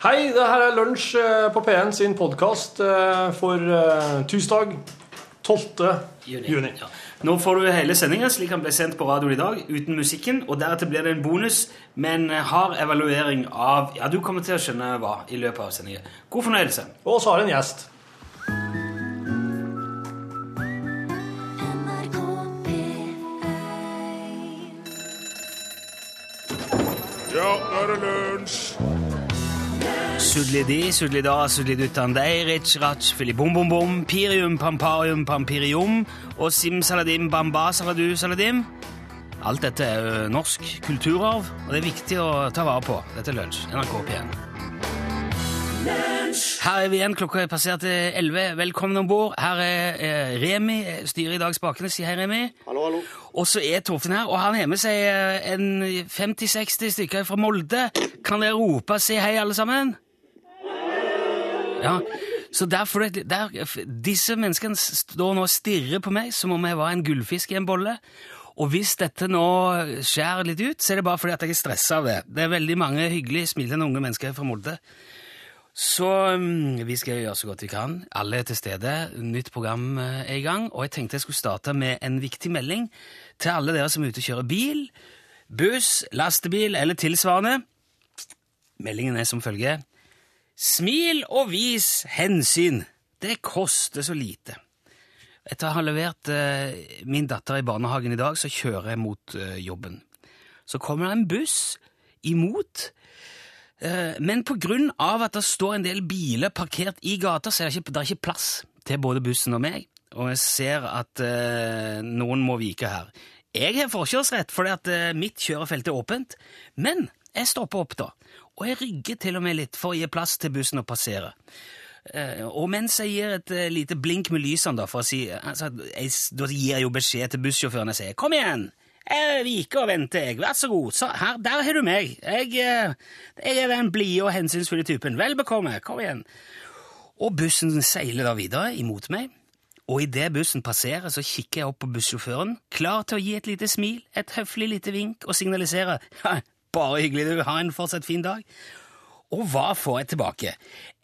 Hei, det her er Lunsj eh, på P1 sin podkast for eh, tirsdag 12. juni. Ja. Nå får du hele sendinga slik den ble sendt på radioen i dag, uten musikken. Og deretter blir det en bonus med en hard evaluering av Ja, du kommer til å skjønne hva i løpet av sendinga. God fornøyelse. Og så har du en gjest. Sudlidi, sudlida, sudliduttan dei, rich, rach, filibom-bom-bom, pirium, pamparium, pampirium og simsaladim, bamba, saladu, saladim. Alt dette er ø, norsk kulturarv, og det er viktig å ta vare på. Dette er Lunsj, NRK P1. Her er vi igjen, klokka er passert 11. Velkommen om bord. Her er eh, Remi, styrer i dag spakene. Si hei, Remi. Hallo, hallo. Og så er Torfinn her, og han har med seg eh, en 50-60 stykker fra Molde. Kan dere rope 'si hei', alle sammen? Ja, så derfor, der, Disse menneskene står nå og stirrer på meg som om jeg var en gullfisk i en bolle. Og hvis dette nå skjærer litt ut, så er det bare fordi at jeg er stressa av det. Det er veldig mange hyggelige, smilende unge mennesker fra Molde. Så mm, vi skal gjøre så godt vi kan. Alle er til stede. Nytt program eh, er i gang. Og jeg tenkte jeg skulle starte med en viktig melding til alle dere som er ute og kjører bil, buss, lastebil eller tilsvarende. Meldingen er som følger. Smil og vis hensyn. Det koster så lite. Etter å ha levert eh, min datter i barnehagen i dag, så kjører jeg mot eh, jobben. Så kommer det en buss imot, eh, men på grunn av at det står en del biler parkert i gata, så er det ikke, det er ikke plass til både bussen og meg, og jeg ser at eh, noen må vike her. Jeg har forkjørsrett fordi at eh, mitt kjørefelt er åpent, men jeg stopper opp da, og jeg rygger til og med litt for å gi plass til bussen å passere. Eh, og mens jeg gir et eh, lite blink med lysene, da, for å si, altså, jeg, da gir jeg jo beskjed til bussjåføren og sier 'Kom igjen! Jeg viker og venter, jeg. Vær så god. Så, her, der har du meg. Jeg, eh, jeg er den blide og hensynsfulle typen. Vel bekomme. Kom igjen. Og bussen seiler da videre imot meg. Og idet bussen passerer, så kikker jeg opp på bussjåføren, klar til å gi et lite smil, et høflig lite vink og signalisere «Ja, bare hyggelig, du. Ha en fortsatt fin dag. Og hva får jeg tilbake?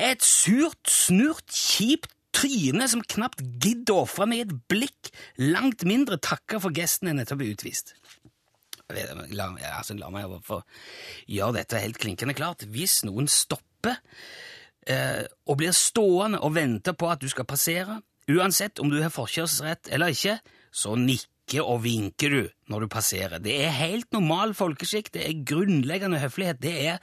Et surt, snurt, kjipt tryne som knapt gidder å ofre meg et blikk, langt mindre takker for gesten jeg nettopp er utvist. La, altså, la meg få gjøre dette helt klinkende klart. Hvis noen stopper eh, og blir stående og venter på at du skal passere, uansett om du har forkjørsrett eller ikke, så nikker og vinker du når du passerer. Det er helt normal folkeskikk, det er grunnleggende høflighet, det er,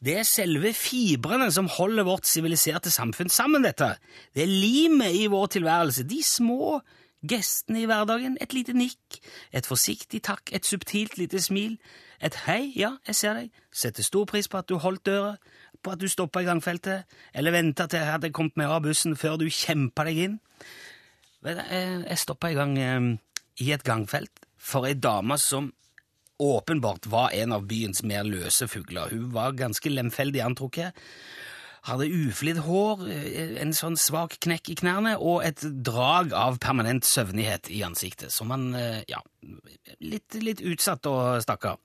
det er selve fibrene som holder vårt siviliserte samfunn sammen, dette. Det er limet i vår tilværelse, de små gestene i hverdagen, et lite nikk, et forsiktig takk, et subtilt lite smil, et hei, ja, jeg ser deg, setter stor pris på at du holdt døra, på at du stoppa i gangfeltet, eller venta til jeg hadde kommet meg av bussen før du kjempa deg inn. Jeg, stoppa i gang eh, i et gangfelt for ei dame som åpenbart var en av byens mer løse fugler. Hun var ganske lemfeldig antrukket, hadde uflidd hår, eh, en sånn svak knekk i knærne og et drag av permanent søvnighet i ansiktet, som han, eh, ja, litt, litt utsatt og stakkar.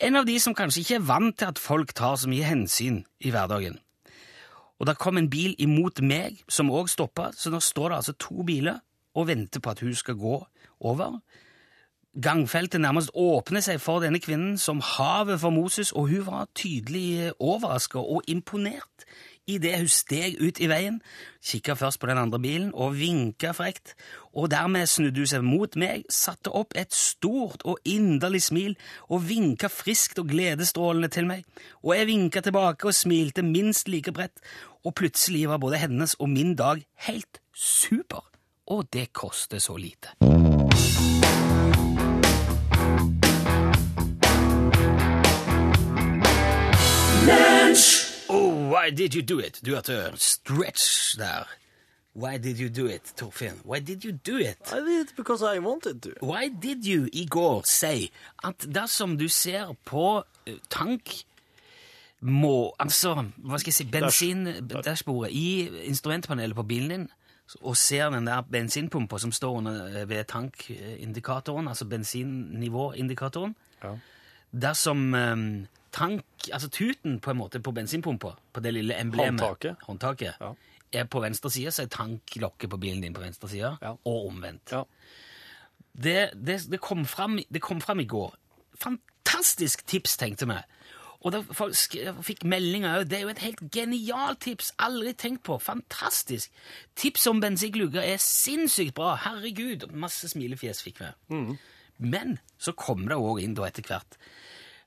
En av de som kanskje ikke er vant til at folk tar så mye hensyn i hverdagen. Og da kom en bil imot meg, som òg stoppa, så nå står det altså to biler og venter på at hun skal gå over. Gangfeltet nærmest åpner seg for denne kvinnen som havet for Moses, og hun var tydelig overraska og imponert idet hun steg ut i veien, kikka først på den andre bilen og vinka frekt, og dermed snudde hun seg mot meg, satte opp et stort og inderlig smil og vinka friskt og gledesstrålende til meg, og jeg vinka tilbake og smilte minst like bredt, og plutselig var både hennes og min dag helt super, og det koster så lite. Oh, why did you do it? Du hørte stretch der. Why did you do it, Torfinn? Why did you do it? I did it because I wanted to. Why did you i går si at dersom du ser på eh, tank må, altså, hva skal jeg si, bensin-dashbordet i instrumentpanelet på bilen din, og ser den der bensinpumpa som står under, eh, ved tankindikatoren, altså bensinnivåindikatoren, Ja. dersom um, tank altså tuten på en måte på bensinpumpa, på det lille emblemet, Håndtaket. håndtaket Ja. er på venstre side, så er tanklokket på bilen din på venstre side, Ja. og omvendt. Ja. Det, det, det, kom fram, det kom fram i går. Fantastisk tips, tenkte vi. Og da fikk meldinger òg. Det er jo et helt genialt tips! Aldri tenkt på. Fantastisk! Tips om bensinklugger er sinnssykt bra. Herregud! Masse smilefjes fikk vi. Men så kom det òg inn da etter hvert.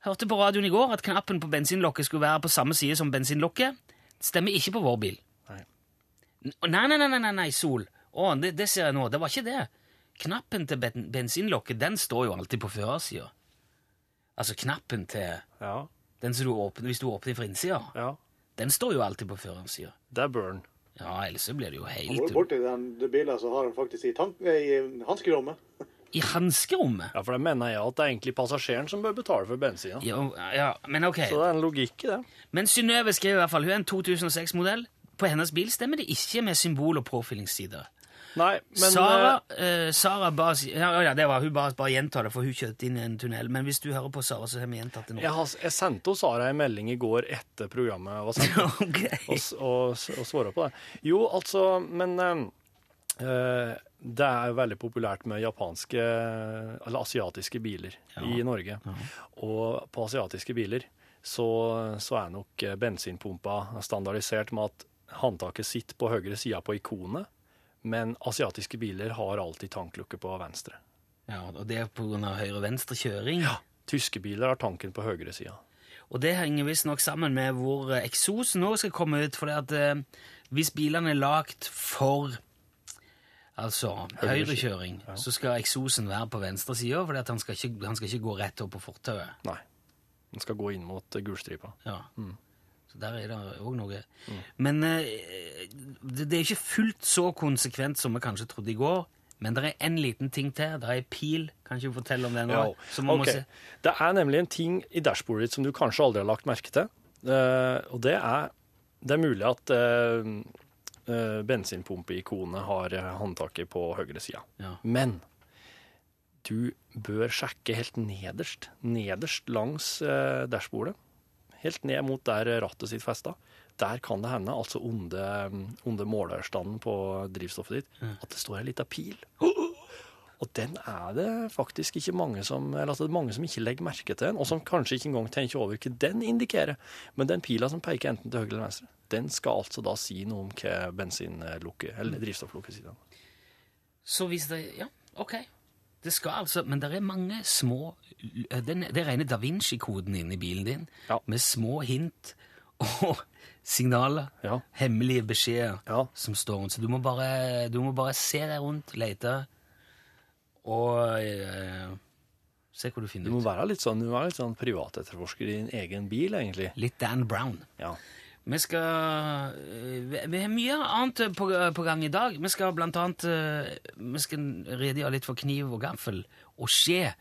Hørte på radioen i går at knappen på bensinlokket skulle være på samme side som bensinlokket. Stemmer ikke på vår bil. Nei, nei, nei, nei, nei, nei Sol. Å, det, det ser jeg nå. Det var ikke det. Knappen til ben bensinlokket, den står jo alltid på førersida. Altså knappen til Ja. Den som du åpner hvis du åpner fra innsida. ja. Den står jo alltid på førersida. Det er burn. Ja, ellers så blir det jo Går helt du borti den det bilen, så har han faktisk i, tank, i hanskerommet. I hanskerommet? Ja, for det mener jeg at det er egentlig passasjeren som bør betale for bensina. Ja, ja, men ok. Så det er en logikk i det. Men Synnøve skriver i hvert fall hun er en 2006-modell. På hennes bil stemmer det ikke med symbol- og påfyllingssider. Nei, men Sara, eh, eh, Sara ba, ja, ja, det var, hun bare, bare gjenta det, for hun kjørte inn i en tunnel. Men hvis du hører på Sara, så har vi gjentatt det nå. jeg, har, jeg sendte hos Sara en melding i går etter programmet var sendt, okay. og, og, og svarte på det. Jo, altså, men eh, eh, det er jo veldig populært med japanske eller asiatiske biler i Norge. Og på asiatiske biler så, så er nok bensinpumpa standardisert med at håndtaket sitter på høyre sida på ikonet, men asiatiske biler har alltid tanklukke på venstre. Ja, og det er på grunn av høyre-venstre kjøring. Tyske biler har tanken på høyre sida. Og det henger visstnok sammen med hvor eh, eksosen òg skal komme ut. For at eh, hvis bilene er lagt for altså høyrekjøring, så skal eksosen være på venstre side, for han, skal ikke- han skal ikke gå rett opp på fortauet. Nei. Den skal gå inn mot eh, gulstripa. Ja. Så der er det òg noe. Men eh, det, det er ikke fullt så konsekvent som vi kanskje trodde i går. Men det er en liten ting til. Det er en pil. Kan ikke du fortelle om det nå? Ja, Som man må se. Det er nemlig en ting i dashbordet ditt som du kanskje aldri har lagt merke til. Uh, og det er Det er mulig at uh, bensinpumpeikonet har håndtaket på høyre sida. Ja. Men du bør sjekke helt nederst, nederst langs uh, dashbordet. Helt ned mot der rattet sitt festa. Der kan det hende, altså under, under målerstanden på drivstoffet ditt, at det står ei lita pil. Og den er det faktisk ikke mange som eller at det er mange som ikke legger merke til den, og som kanskje ikke engang tenker over hva den indikerer. Men den pila som peker enten til høyre eller venstre, den skal altså da si noe om hva bensinlukket, eller drivstofflukket sier. Så hvis det Ja, OK. Det skal altså Men det er mange små den, Det er rene da Vinci-koden inni bilen din, Ja. med små hint og signaler. Ja. Hemmelige beskjeder Ja. som står rundt. Så du må bare, du må bare se deg rundt, lete, og eh, se hvor du Du finner må ut. være litt sånn, du må være litt sånn privatetterforsker i din egen bil, egentlig. Litt Dan Brown. Ja. Vi skal eh, Vi har mye annet på, på gang i dag. Vi skal blant annet eh, Vi skal redegjøre litt for kniv og gaffel og skje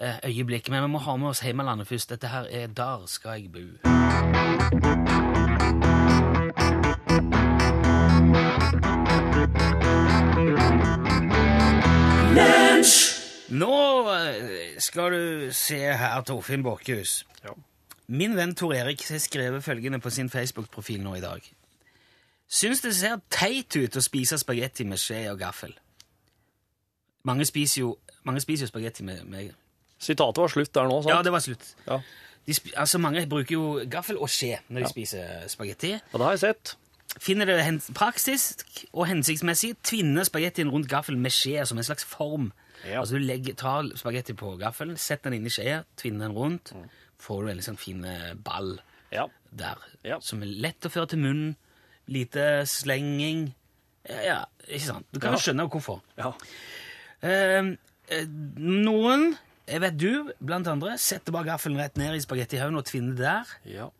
øyeblikket. Men vi må ha med oss Heimelandet først. Dette her er Der skal jeg bu. Nå eh, skal du se her, Torfinn Borchhus. Ja. Min venn Tor Erik har skrevet følgende på sin Facebook-profil nå i dag. Syns det ser teit ut å spise spagetti med skje og gaffel. Mange spiser jo, mange spiser jo spagetti med, med Sitatet var slutt der nå, sant? Ja, det var slutt. Ja. Sp altså, mange bruker jo gaffel og skje når de spiser spagetti. Og det har jeg sett. Finner det praktisk og hensiktsmessig tvinne spagettien rundt gaffelen med skje som en slags form. Ja. Altså Du legger, tar spagetti på gaffelen, setter den inn i skjea, tvinner den rundt, får du en litt sånn fin eh, ball Ja. der, Ja. som er lett å føre til munnen, lite slenging Ja, ikke sant? Du kan jo skjønne hvorfor. Ja. Eh, eh, noen, jeg vet du, blant andre, setter bare gaffelen rett ned i spagettihaugen og tvinner der. ja.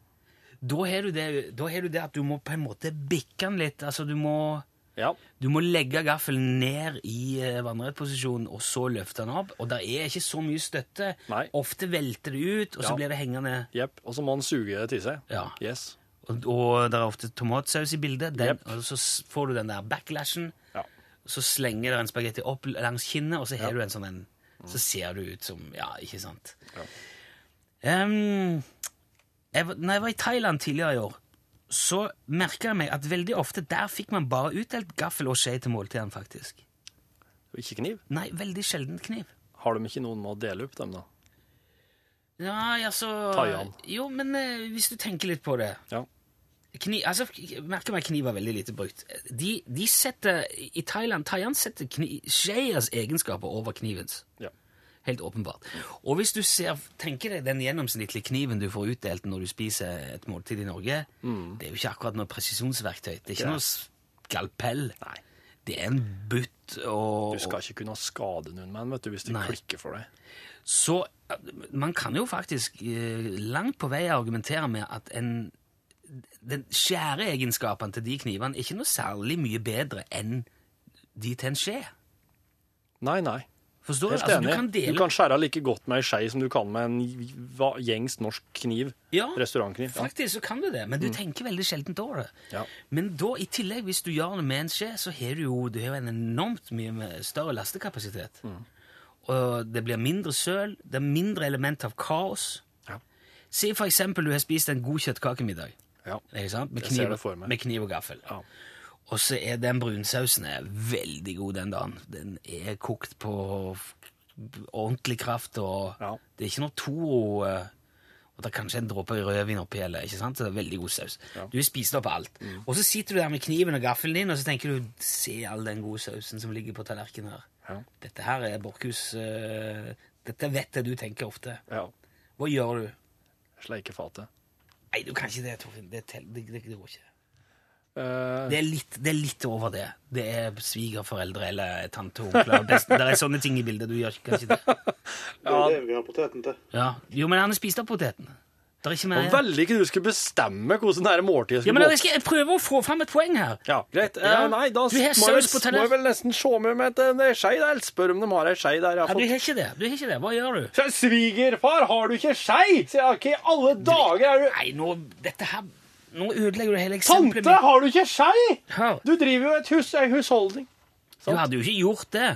Da har, du det, da har du det at du må på en måte bikke den litt. Altså, du må, Ja. du må legge gaffelen ned i vannrett posisjon, og så løfte den opp. Og det er ikke så mye støtte. Nei. Ofte velter det ut, og så blir det hengende. Jepp. Og så må han suge det til seg. Ja. Yes. Og, og det er ofte tomatsaus i bildet. Den, yep. Og så får du den der backlashen. Ja. Så slenger det en spagetti opp langs kinnet, og så har Ja. du en sånn en Så ser du ut som Ja, ikke sant? Em, jeg, når jeg var i Thailand tidligere i år, så merka jeg meg at veldig ofte der fikk man bare utdelt gaffel og skje til måltidene, faktisk. Ikke kniv? Nei, veldig sjelden kniv. Har de ikke noen med å dele opp dem, da? Ja, altså. Jo, men eh, hvis du tenker litt på det Ja. Kniv, altså, jeg merker meg kniv er veldig lite brukt. De, de setter, I Thailand Thailand setter kni, skjeers egenskaper over knivens. ja. Helt åpenbart. Og hvis du ser, tenker deg den gjennomsnittlige kniven du får utdelt når du spiser et måltid i Norge, det er jo ikke akkurat noe presisjonsverktøy. Det er ikke Mm. Noe skalpell. Nei. Det er en butt og Du skal ikke kunne skade noen med den, hvis det Nei. klikker for deg. Så eh, man kan jo faktisk eh, langt på vei argumentere med at en, den skjæreegenskapene til de knivene er ikke noe særlig mye bedre enn de til en skje. Nei, nei. Forstår du? Helt Altså, du kan dele Du kan skjære like godt med ei skei som du kan med en gjengs norsk kniv. Ja, Restaurantkniv. Ja. Faktisk så kan du det, men du tenker veldig sjeldent over det. Ja. Men da, i tillegg, hvis du gjør det med en skje, så har du jo du har en enormt mye større lastekapasitet. Mm. Og det blir mindre søl, det er mindre element av kaos. Ja. Si for eksempel du har spist en god kjøttkakemiddag. Ja. Med kniv, med kniv og gaffel. Ja. Og så er den brunsausen er veldig god den dagen. Den er kokt på ordentlig kraft, og Ja. det er ikke noe Toro eh, Og det er kanskje en dråpe rødvin oppi, eller, ikke sant? Så det er veldig god saus. Ja. Mm. Du spist opp alt. Og så sitter du der med kniven og gaffelen din, og så tenker du Se all den gode sausen som ligger på tallerkenen her. Ja. Dette her er Borchhus uh, Dette vet jeg du tenker ofte. ja. Hva gjør du? Sleike fatet. Nei, du kan ikke det, Torfinn. Det, det, det, det går ikke. Eh, Det er, litt, det er litt over det. Det er svigerforeldre eller tante og onkel. Det er sånne ting i bildet. Du gjør kanskje det. Det er det vi har poteten til. Ja. Jo, men han har spist opp poteten. Det er ikke mer veldig ikke du skulle bestemme hvordan det måltidet Ja, skulle men gå. jeg skal jeg prøver å få fram et poeng her. Ja, greit. Eh, Ja. nei, da må jeg, vel, må jeg vel nesten se med meg et- en skei der. eller Spør om de har ei skei der. Jeg Ja, du har ikke det. Du har ikke det. Hva gjør du? Svigerfar, har du ikke skei? Sier jeg, ikke i alle dager er du Nei, nå Dette her Nå ødelegger du hele eksempelet Tante, har du ikke skei? Du driver jo et hus, ei husholdning. du hadde jo ikke gjort det.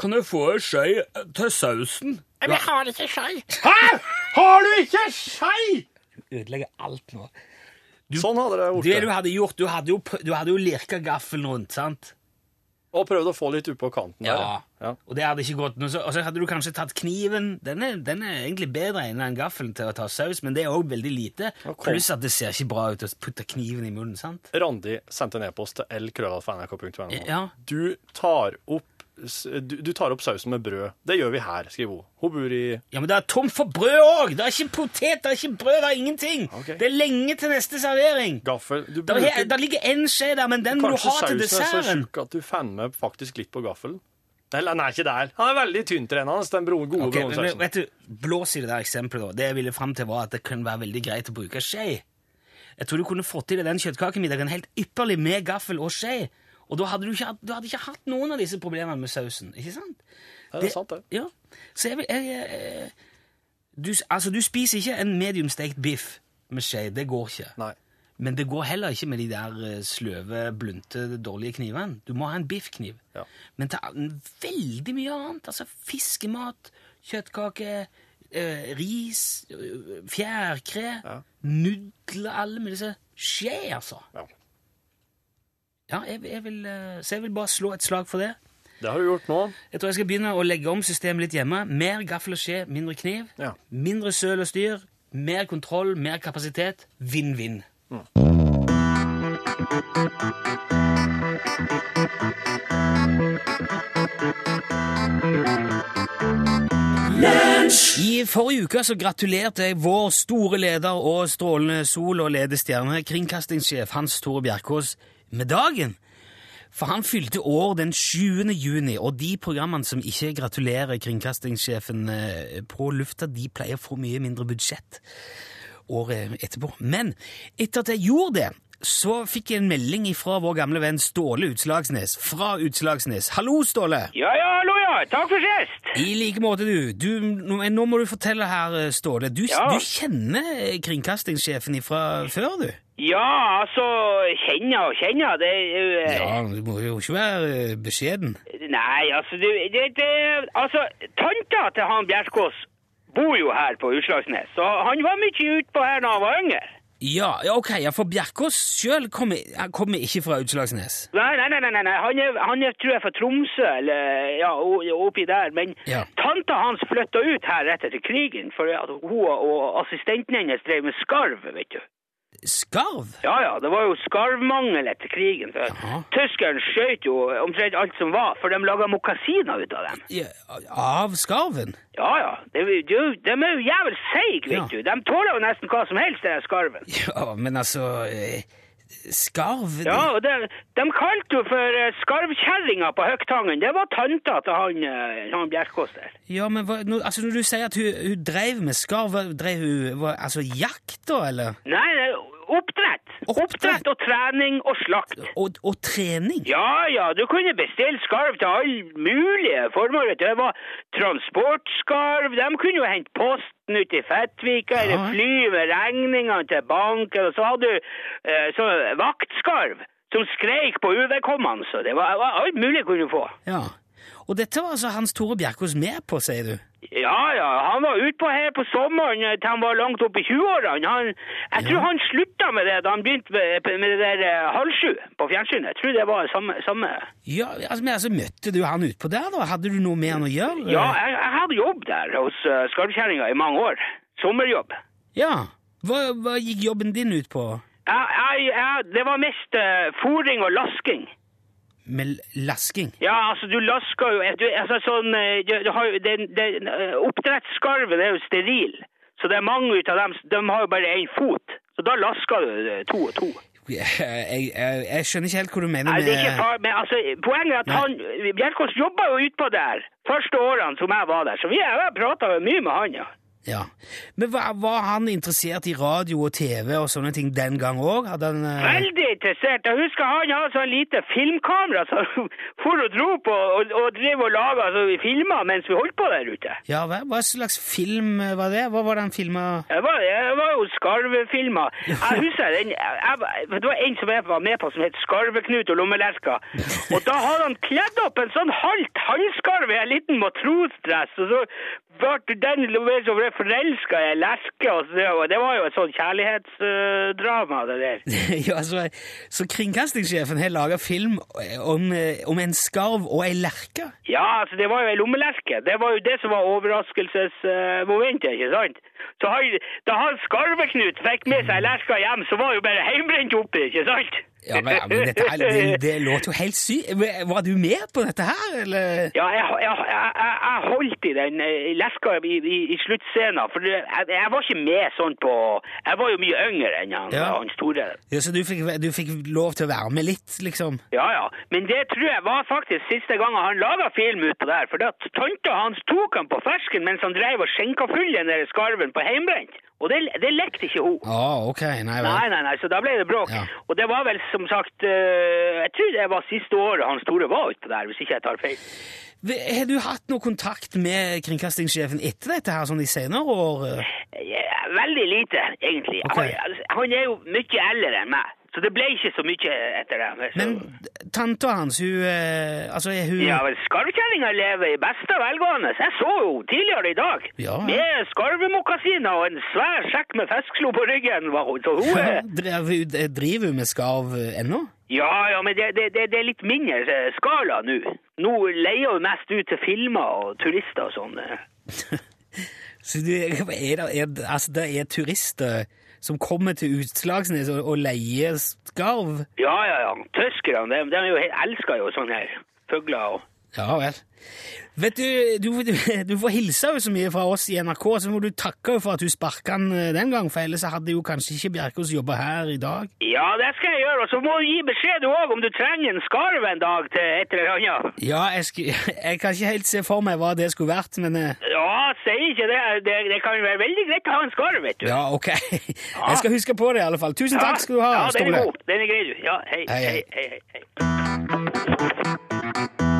Kan jeg få ei skei til sausen? Men jeg har ikke skei. Hæ? Har du ikke skei? Du ødelegger alt nå. Sånn hadde det Det du hadde gjort, du hadde jo, du hadde jo lirka gaffelen rundt, sant? Og prøvd å få litt oppå kanten der. Ja. ja. Og det hadde ikke gått noe, så- Og så hadde du kanskje tatt kniven. Den er, den er egentlig bedre enn den gaffelen til å ta saus, men det er òg veldig lite. Pluss at det ser ikke bra ut å putte kniven i munnen, sant? Randi sendte en e-post til lkrøllalfa.nrk.no. Ja. Du tar opp du, du tar opp sausen med brød. Det gjør vi her, skriver hun. Hun bor i Ja, men det er tomt for brød òg! Det er ikke potet, det er ikke brød, det er ingenting! Okay. Det er lenge til neste servering. gaffel. Du Der, bruker er- der ligger én skje der, men den må du Kanskje ha til sausen er så desserten. tjukk at du fanner med faktisk litt på gaffelen. Han er ikke der. Han er veldig tynntrennende, den gode okay, bronsausen. vet du, Blås i det der eksempelet. da. Det jeg ville fram til, var at det kunne være veldig greit å bruke skje. Jeg tror du kunne fått til den kjøttkakemiddagen helt ypperlig med gaffel og skje. Og da hadde du ikke, du hadde ikke hatt noen av disse problemene med sausen. ikke sant? Ja, det er sant, det. Ja. Så jeg vil jeg, jeg, du, Altså, du spiser ikke en mediumstekt biff med skje. Det går ikke. Nei. Men det går heller ikke med de der eh, sløve, blunte, dårlige knivene. Du må ha en biffkniv. Ja. Men ta veldig mye annet. Altså fiskemat, kjøttkake, eh, ris, eh, fjærkre, Ja. nudler, alle mulige skje, altså. Ja. Ja, jeg, jeg vil, eh, så jeg vil bare slå et slag for det. Det har du gjort nå. Jeg tror jeg skal begynne å legge om systemet litt hjemme. Mer gaffel og skje, mindre kniv. Ja. Mindre søl og styr. Mer kontroll, mer kapasitet. Vinn-vinn. I forrige uke så gratulerte jeg vår store leder og strålende sol- og ledestjerne, kringkastingssjef Hans Tore Bjerkås, med dagen. For han fylte år den 7. juni, og de programmene som ikke gratulerer kringkastingssjefen eh, på lufta, de pleier å få mye mindre budsjett året etterpå. Men etter at jeg gjorde det, så fikk jeg en melding fra vår gamle venn Ståle Utslagsnes. Fra Utslagsnes. Hallo, Ståle! Ja, ja, hallo, ja. Takk for sist. I like måte, du. du nå, nå må du fortelle her, Ståle. Du, Ja. du kjenner kringkastingssjefen fra før, du? Ja, altså, kjenner og kjenner, det er jo eh, Ja, du må jo ikke være eh, beskjeden. Nei, altså, du, det, det Altså, tanta til han Bjerkås bor jo her på Utslagsnes, så han var mye utpå her da han var yngre. Ja, ja, ok, ja, for Bjerkås sjøl kommer, kommer ikke fra Utslagsnes. Nei, nei, nei, nei, nei. Han, er, han er, tror jeg, fra Tromsø, eller ja, oppi der. Men Ja. tanta hans flytta ut her rett etter krigen, for hun og assistenten hennes drev med skarv, vet du. Skarv? Ja, ja, det var jo skarvmangel etter krigen. Så Jaha. Tyskeren skjøt jo omtrent alt som var, for de laga mokasiner ut av dem. Ja, av skarven? Ja, ja. De, de, de er jo jævlig seige, vet Ja. du. De tåler jo nesten hva som helst, den skarven. Ja, men altså eh, Skarv Ja, og de, de kalte jo for eh, skarvkjerringa på Høgtangen. Det var tanta til han, eh, han Bjerkås der. Ja, men hva, nå, altså Når du sier at hun, hun drev med skarv, drev hun altså jakt, da, eller? Nei, oppdrett. Oppdrett? Og trening og slakt. Og, og trening? Ja, ja, du kunne bestille skarv til alle mulige formål. vet du. Det var transportskarv. De kunne jo hente posten ut i Fettvika, eller Ja. fly med regningene til banken. Og så hadde du eh, så vaktskarv som skreik på uvedkommende. Det var, var alt mulig kunne du få. Ja. Og dette var altså Hans Tore Bjerkås med på, sier du? Ja, ja, han var utpå her på sommeren eh, til han var langt opp i 20-årene. Jeg tror Ja. han slutta med det da han begynte med, med det der eh, halv sju på fjernsynet. Jeg tror det var samme, samme. Ja, altså, men altså Møtte du han utpå der, da? Hadde du noe med han å gjøre? Ja, jeg, jeg hadde jobb der hos uh, skarvkjerringa i mange år. Sommerjobb. Ja. Hva, hva gikk jobben din ut på? Jeg, jeg, det var mest uh, fôring og lasking. Med lasking? Ja, altså, du lasker jo du, altså, sånn, eh, du, du har, den, den, eh, Oppdrettsskarven er jo steril, så det er mange av dem de har jo bare én fot. Så da lasker du eh, to og to. Jeg, jeg, jeg, skjønner ikke helt hva du mener Nei, med det ikke far, men altså, Poenget er at han, Bjerkås jobba jo utpå der første årene som jeg var der, så vi har prata mye med han, ja. Ja. Men var, var han interessert i radio og TV og sånne ting den gang òg? Eh, Veldig interessert. Jeg husker han hadde sånn lite filmkamera som for og dro på og, og drev og laga altså, filmer mens vi holdt på der ute. Ja, hva, hva slags film var det? Hva var det filma? Det var, det var jo skarvefilmer. Jeg husker den, jeg, jeg, Det var en som jeg var med på som het Skarveknut og lommelerka. Og da hadde han kledd opp en sånn halvt halvskarv i en liten matrosdress, og så ble den forelska i ei lerke, og det var jo et sånt kjærlighetsdrama, det der. ja, så, så kringkastingssjefen har laga film om, eh, om en skarv og ei lerke? Ja, altså det var jo ei lommelerke. Det var jo det som var overraskelsesmomentet, ikke sant? Så han, da han Skarveknut fikk med seg lerka hjem, så var jo bare heimbrent oppi, ikke sant? Ja, men, ja, men dette, er- det, det låter jo helt sykt. Var du med på dette her, eller? Ja, jeg, jeg, jeg, jeg- holdt i den leska i, i, i sluttscenen, for jeg, var ikke med sånn på Jeg var jo mye yngre enn han, Ja. han store. Ja, så du fikk, du fikk lov til å være med litt, liksom? Ja, ja. Men det tror jeg var faktisk siste gang han laga film utpå der. For da tanta hans tok han på fersken mens han drev og skjenka full den skarven på heimbrent. Og det, det lekte ikke hun. Ah, ok. Nei. Nei, nei, nei, så da ble det bråk. Ja. Og det var vel som sagt eh, Jeg tror det var siste året han store var utpå der, hvis ikke jeg tar feil. Har du hatt noe kontakt med kringkastingssjefen etter dette her, sånn i senere år? Ja, veldig lite, egentlig. Okay. Han, han er jo mye eldre enn meg, så det ble ikke så mye etter det. Men tanta hans, hun eh, Altså, er hun Ja, vel, Skarvkjerringa lever i beste velgående. Jeg så henne tidligere i dag. Ja. Med skarvemokasiner og en svær sekk med fiskeslo på ryggen. var hun. Så hun er... Hun- driver hun med skarv eh, ennå? Ja, ja, men det, det, det, er litt mindre eh, skala nå. Nå leier hun mest ut til filmer og turister og sånn. Så det er, er, altså, det er turister som kommer til Utslagsnes og, og leier skarv? Ja, ja, ja. Tyskerne, de, de er elsker jo sånne her fugler og... Ja vel. Vet du, du, du, får hilse jo så mye fra oss i NRK, så må du takke for at du sparka han eh, den gang, for ellers hadde jo kanskje ikke Bjerkås jobba her i dag. Ja, det skal jeg gjøre, og så må du gi beskjed du også om du trenger en skarv en dag til et eller annet. Ja, jeg, jeg kan ikke helt se for meg hva det skulle vært, men eh, Ja, sier ikke det. det. Det kan være veldig greit å ha en skarv, vet du. ja, ok. Jeg skal huske på det i alle fall. Tusen takk skal du ha, Ja, den er god. Den er grei, du. Ja, hei, Hei, hei, hei. hei, hei.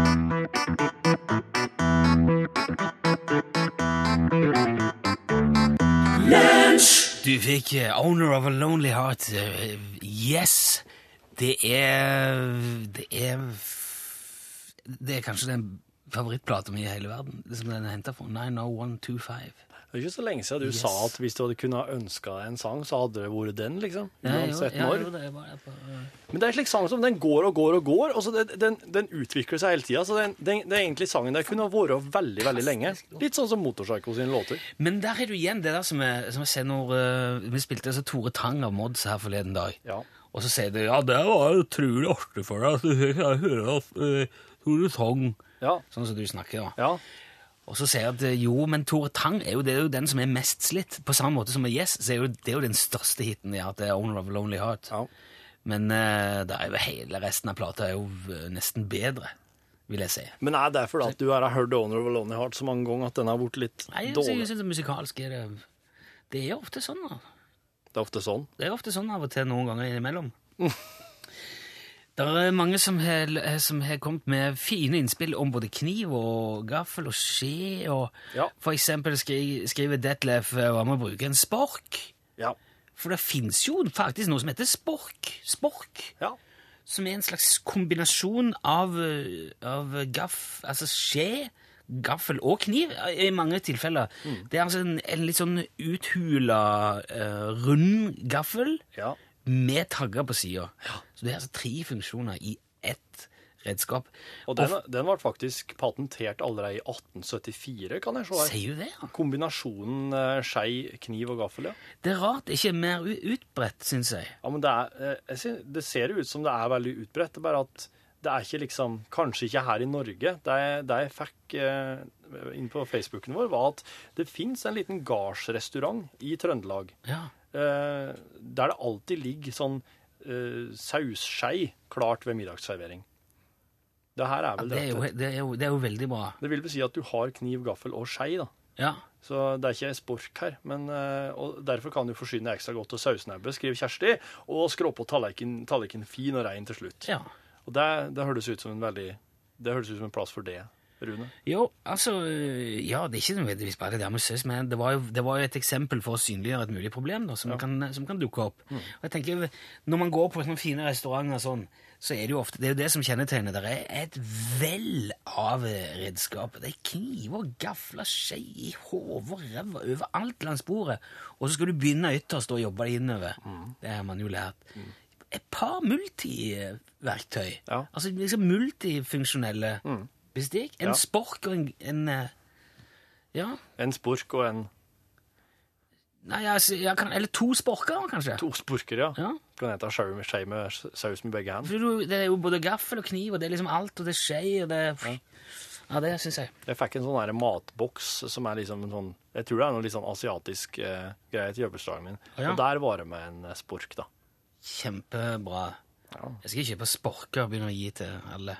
Du fikk eh, Owner of a Lonely Heart. eh, yes. Det er Det er Det er kanskje den favorittplata mi i hele verden. Som den er henta fra. 90125. Det er ikke så lenge siden du Yes. sa at hvis du hadde kunnet ønska deg en sang, så hadde det vært den, liksom. Ja, jo, Uansett ja, når. jo, det på, Men det er en slik sang som den går og går og går, og så den, den, den utvikler seg hele tida. Så den, den, det er egentlig sangen der kunne vært veldig, veldig lenge. Litt sånn som Motorpsycho sine låter. Men der er du igjen det der som jeg, som jeg ser når uh, vi spilte altså, Tore Tang av Mods her forleden dag. Ja. Og så sier du ja, det var utrolig artig for deg jeg hører at uh, Tore Tang Ja. Sånn som du snakker, da. ja. Og så sier jeg at eh, jo, men Tore Tang er jo, det er jo den som er mest slitt. På samme måte som med Yes, så er jo, det er jo den største hiten de har hatt, det er Owner of a Lonely Heart. Ja. Men uh, det er jo hele resten av plata er jo eh, nesten bedre, vil jeg si. Men er det fordi at du har hørt Owner of a Lonely Heart så mange ganger at den har blitt litt Nei, jeg dårlig? synes det musikalsk er det Det er ofte sånn, da. Det er ofte sånn. Det er ofte sånn av og til noen ganger innimellom. Det er mange som har, som har kommet med fine innspill om både kniv og gaffel og skje. Og Ja. For eksempel skri, skriver Detlef eh, hva med å bruke en spork. Ja. For det fins jo faktisk noe som heter spork. Spork. Ja. Som er en slags kombinasjon av, eh, av gaff, altså skje, gaffel og kniv i mange tilfeller. Det er altså en, en litt sånn uthula, uh, rund gaffel ja. Med tagger på sida. Så det er altså tre funksjoner i ett redskap. Og den, den ble faktisk patentert allerede i 1874, kan jeg se her. Sier du det? ja? Kombinasjonen eh, skei, kniv og gaffel, ja. Det er rart det ikke er mer u- utbredt, syns jeg. Ja, men det, er, eh, synes, det ser ut som det er veldig utbredt. Det er bare at det er ikke liksom Kanskje ikke her i Norge. Det, jeg- det jeg fikk eh, inn på Facebooken vår, var at det fins en liten gardsrestaurant i Trøndelag Ja. Eh, der det alltid ligger sånn eh, sausskei klart ved middagsservering. Det her er vel Det er, jo, det, er jo, det er jo veldig bra. Det vil vel si at du har kniv, gaffel og skei, da. Ja. Så det er ikke spork her. Men, eh, og derfor kan du forsyne ekstra godt av sausnebbe, skriver Kjersti, og skrå på tallerkenen tallerken fin og rein til slutt. ja. Og det, det høres ut som en veldig Det høres ut som en plass for det, Rune. Jo, altså Ja, det er ikke nødvendigvis bare det der med men det var, jo, det var jo et eksempel for å synliggjøre et mulig problem da, som, kan, som kan dukke opp. Og jeg tenker, Når man går på sånne fine restauranter, sånn, så er det jo ofte Det er jo det som kjennetegner. Det er et vell av redskaper. Det er kniver, gafler, skje i hode og ræva overalt langs bordet. Og så skal du begynne ytterst og jobbe deg innover. Det har man jo lært. Et par multiverktøy. Ja. Altså liksom multifunksjonelle bestikk. En Ja. spork og en, en eh, Ja. En spork og en Nei, altså, kan, eller to sporker, kanskje. To sporker, ja. Ja. Kan hete skje med, med saus med begge hender. Det er jo både gaffel og kniv, og det er liksom alt, og det er skje, og det Ja, det syns jeg. Jeg fikk en sånn matboks som er liksom en sånn Jeg tror det er noe litt sånn asiatisk eh, greie til jobbursdagen min. Ja. Og der var det med en eh, spork, da. Kjempebra. Ja. Jeg skal kjøpe sporker og begynne å gi til alle.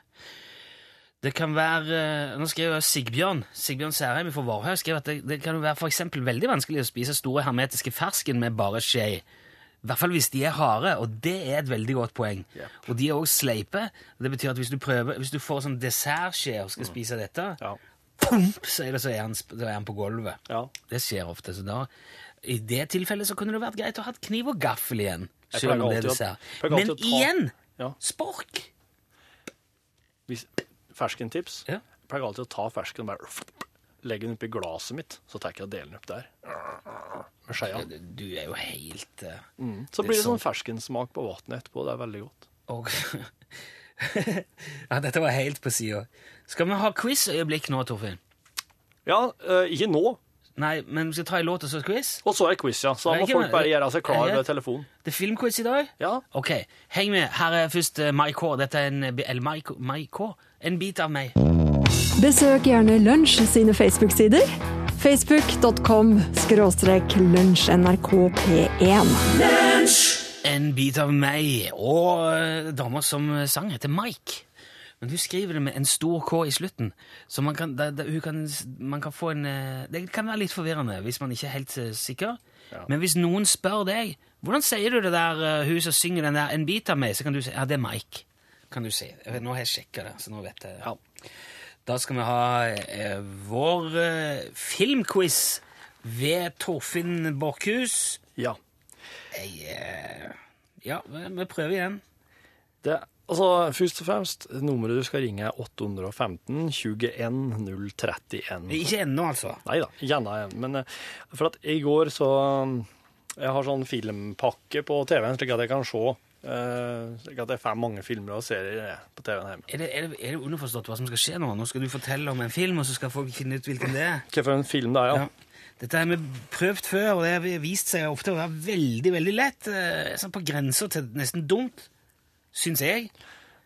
Det kan være eh, Nå skrev jeg Sigbjørn Sigbjørn Særheim fra Varhaug skrev at det, det kan være for veldig vanskelig å spise store hermetiske fersken med bare skje. I hvert fall hvis de er harde, og det er et veldig godt poeng. Yep. Og de er også sleipe. og Det betyr at hvis du prøver, hvis du får sånn dessertskje og skal spise dette, Ja. pump, så er, det, så, er han, så er han på gulvet. ja. Det skjer ofte. så da, I det tilfellet så kunne det vært greit å ha kniv og gaffel igjen. Selv om det er dessert. Men igjen! Ja. Spork! Hvis, ferskentips. Ja. Jeg pleier alltid å ta fersken og bare legge den oppi glasset mitt. Så tar jeg ikke delen opp der. Med skeia. Du er jo helt eh, Så det blir det sånn- sånn ferskensmak på vannet etterpå. Det er veldig godt. og, Ja, dette var helt på sida. Skal vi ha quiz-øyeblikk nå, Torfinn? Ja, uh, ikke nå. Nei, men vi skal ta en låt og så quiz? Og så er quiz, ja. Så da må folk bare gjøre seg klar ved telefonen. Det er filmquiz i dag? Ja. Ok, heng med. Her er først uh, My Core. Dette er en, BL Mike Core. En bit av meg. Besøk gjerne Lunsj sine Facebook-sider. Facebook.com skråstrek lunsjnrkp1. En bit av meg. Og uh, dama som sang, heter Mike. Men hun skriver det med en stor K i slutten, så man kan, da, da, hun kan, man kan få en eh, Det kan være litt forvirrende hvis man ikke er helt sikker. sikker. Men hvis noen spør deg hvordan sier du det der eh, hun som synger den der 'En bit av meg', så kan du si ja, det er Mike. Kan du si. Nå har jeg sjekka det, så nå vet jeg Ja. Da skal vi ha eh, vår eh, filmquiz ved Torfinn Borchhus. Ja. Jeg, eh, ja, vi vi prøver igjen. Det Altså, først og fremst, nummeret du skal ringe er 815 21 031. Ikke ennå, altså. Nei da, gjerne igjen. Men eh, for at i går så Jeg har sånn filmpakke på TV-en, slik at jeg kan se eh, Slik at jeg får mange filmer og serier eh, på TV-en hjemme. Er det, er, det, er det underforstått hva som skal skje nå? Nå skal du fortelle om en film, og så skal folk finne ut hvilken det er. Hva for en film det er, ja. Ja. Dette har vi prøvd før, og det har vist seg ofte å være veldig veldig lett. eh, Sånn på grensa til nesten dumt, syns jeg.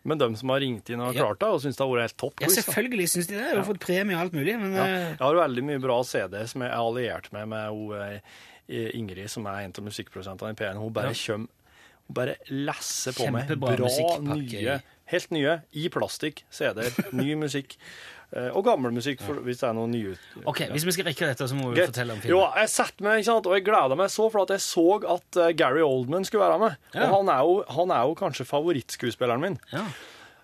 Men de som har ringt inn og Ja. klart det, og syns det har vært helt topp Ja, selvfølgelig syns de det. Jeg har fått premie og alt mulig. Men Ja. eh, Jeg har veldig mye bra CD som jeg er alliert med med hun, eh, Ingrid, som er en av musikkprodusentene i P1. Hun bare Ja. kjøm, hun bare lesser på meg bra, nye, helt nye, i plastikk, CD-er, ny musikk. eh, Og gammel musikk, for, hvis det er noe nye. ok, Hvis vi skal rekke dette, så må vi Greit. fortelle om Jo, jeg satt meg, ikke sant, og jeg gleda meg så for at jeg så at eh, Gary Oldman skulle være med. Ja. Og han er, jo, han er jo kanskje favorittskuespilleren min. Ja.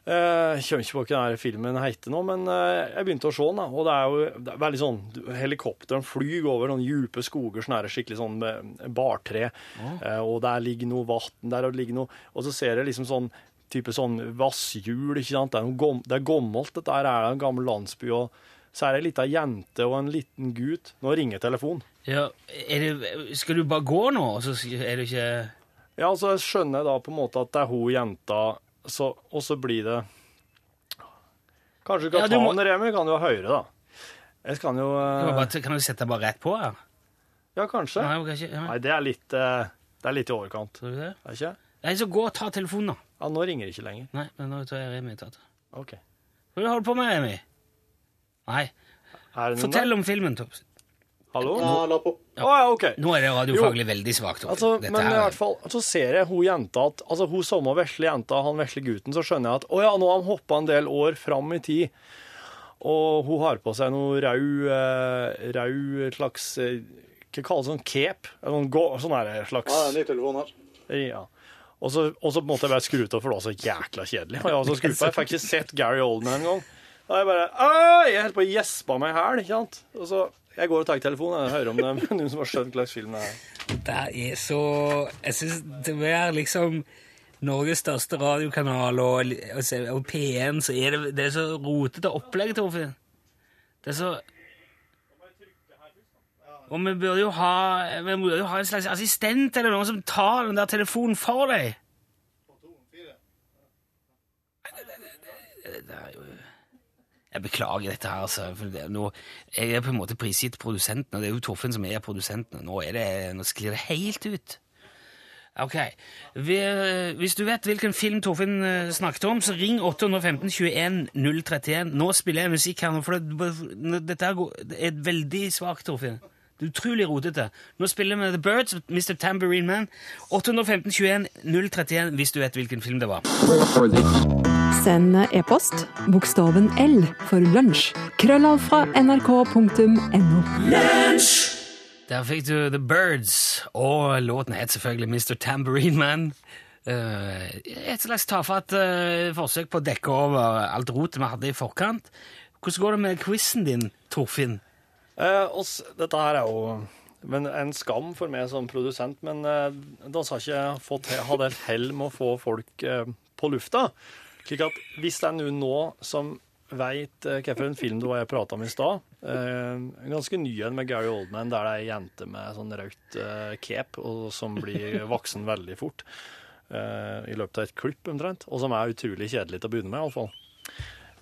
Eh, Jeg kommer ikke på hva denne filmen heter nå, men eh, jeg begynte å se den. da, Og det er jo det er veldig sånn du- Helikopteren flyr over noen dype skoger, sånn her skikkelig sånn eh, bartre. Eh, Og der ligger noe vann der, og det ligger noe Og så ser jeg liksom sånn type sånn vasshjul, ikke sant. Det er, gom, det er gammelt, dette her er en gammel landsby. og så er det ei lita jente og en liten gutt. Nå ringer telefonen. Ja, det, skal du bare gå nå, så er det ikke Ja, altså jeg skjønner da på en måte at det er hun jenta, så, og så blir det Kanskje du kan Ja, du ta må- den, Remi? Kan du høyere, da? Jeg kan jo uh... Bare- Kan du sette deg bare rett på her? Ja, kanskje. Nei, kanskje ja. Nei, det er litt uh, Det er litt i overkant. Tror du det? Er det ikke? Nei, så gå og ta telefonen, da. Ja, nå ringer det ikke lenger. Nei, men nå tror jeg Remi tatt. OK. Hva holder du på med, Remi? Nei, det fortell om filmen, Topp. Hallo? Ja, la på. ja, OK. Nå er det radiofaglig veldig svakt. Altså, men men i hvert fall, så ser jeg hun jenta at Altså hun samme vesle jenta, han vesle gutten, så skjønner jeg at å ja, nå har han hoppa en del år fram i tid. Og hun har på seg noe rau, eh, Rød slags eh, Hva kalles det? Sånn cape? Eller Sånn, gå- sånn her slags Ja, en ny telefon her. Ja. Og så, og så måtte jeg bare skru av, for det var så jækla kjedelig. Og jeg var skru på. Jeg fikk ikke sett Gary Oldman en gang. Da jeg bare «Åh!» Jeg holdt på å gjespe meg i hæl, ikke sant. Og så jeg går og tar telefonen og hører om det er noen som har skjønt hva slags film det er. Det er så Jeg syns det er liksom Norges største radiokanal og, og, og P1, så er det, det er så rotete opplegg, Torfinn. Det er så Og vi burde jo ha Vi burde jo ha en slags assistent eller noen som tar den der telefonen for deg. Det er jo jeg beklager dette her, altså. Det, nå, jeg er på en måte prisgitt produsenten, og det er jo Torfinn som er produsenten. og Nå, er det, nå sklir det helt ut. Ok. Hvis du vet hvilken film Torfinn eh, snakket om, så ring 815 21 031. Nå spiller jeg musikk her, for det, dette er et veldig svakt, Torfinn. Det er utrolig rotete. Nå spiller vi The Birds, Mr. Tambourine Man. 815 21 031 hvis du vet hvilken film det var. Send e-post bokstaven L for lunsj. Krøllav fra nrk.no. Der fikk du The Birds, og låten het selvfølgelig Mr. Tambourine Man. Eh, et slags tafatt eh, forsøk på å dekke over alt rotet vi hadde i forkant. Hvordan går det med quizen din, Torfinn? Eh, oss, dette her er jo men en skam for meg som produsent, men eh, da har ikke fått, hatt helt hell med å få folk eh, på lufta. Slik at hvis det er noen nå som veit eh, hvilken film det var jeg prata om i stad eh, En ganske ny en med Gary Oldman, der det er ei jente med sånn rødt eh, cape og som blir voksen veldig fort. eh, I løpet av et klipp, omtrent. Og som er utrolig kjedelig til å begynne med, iallfall.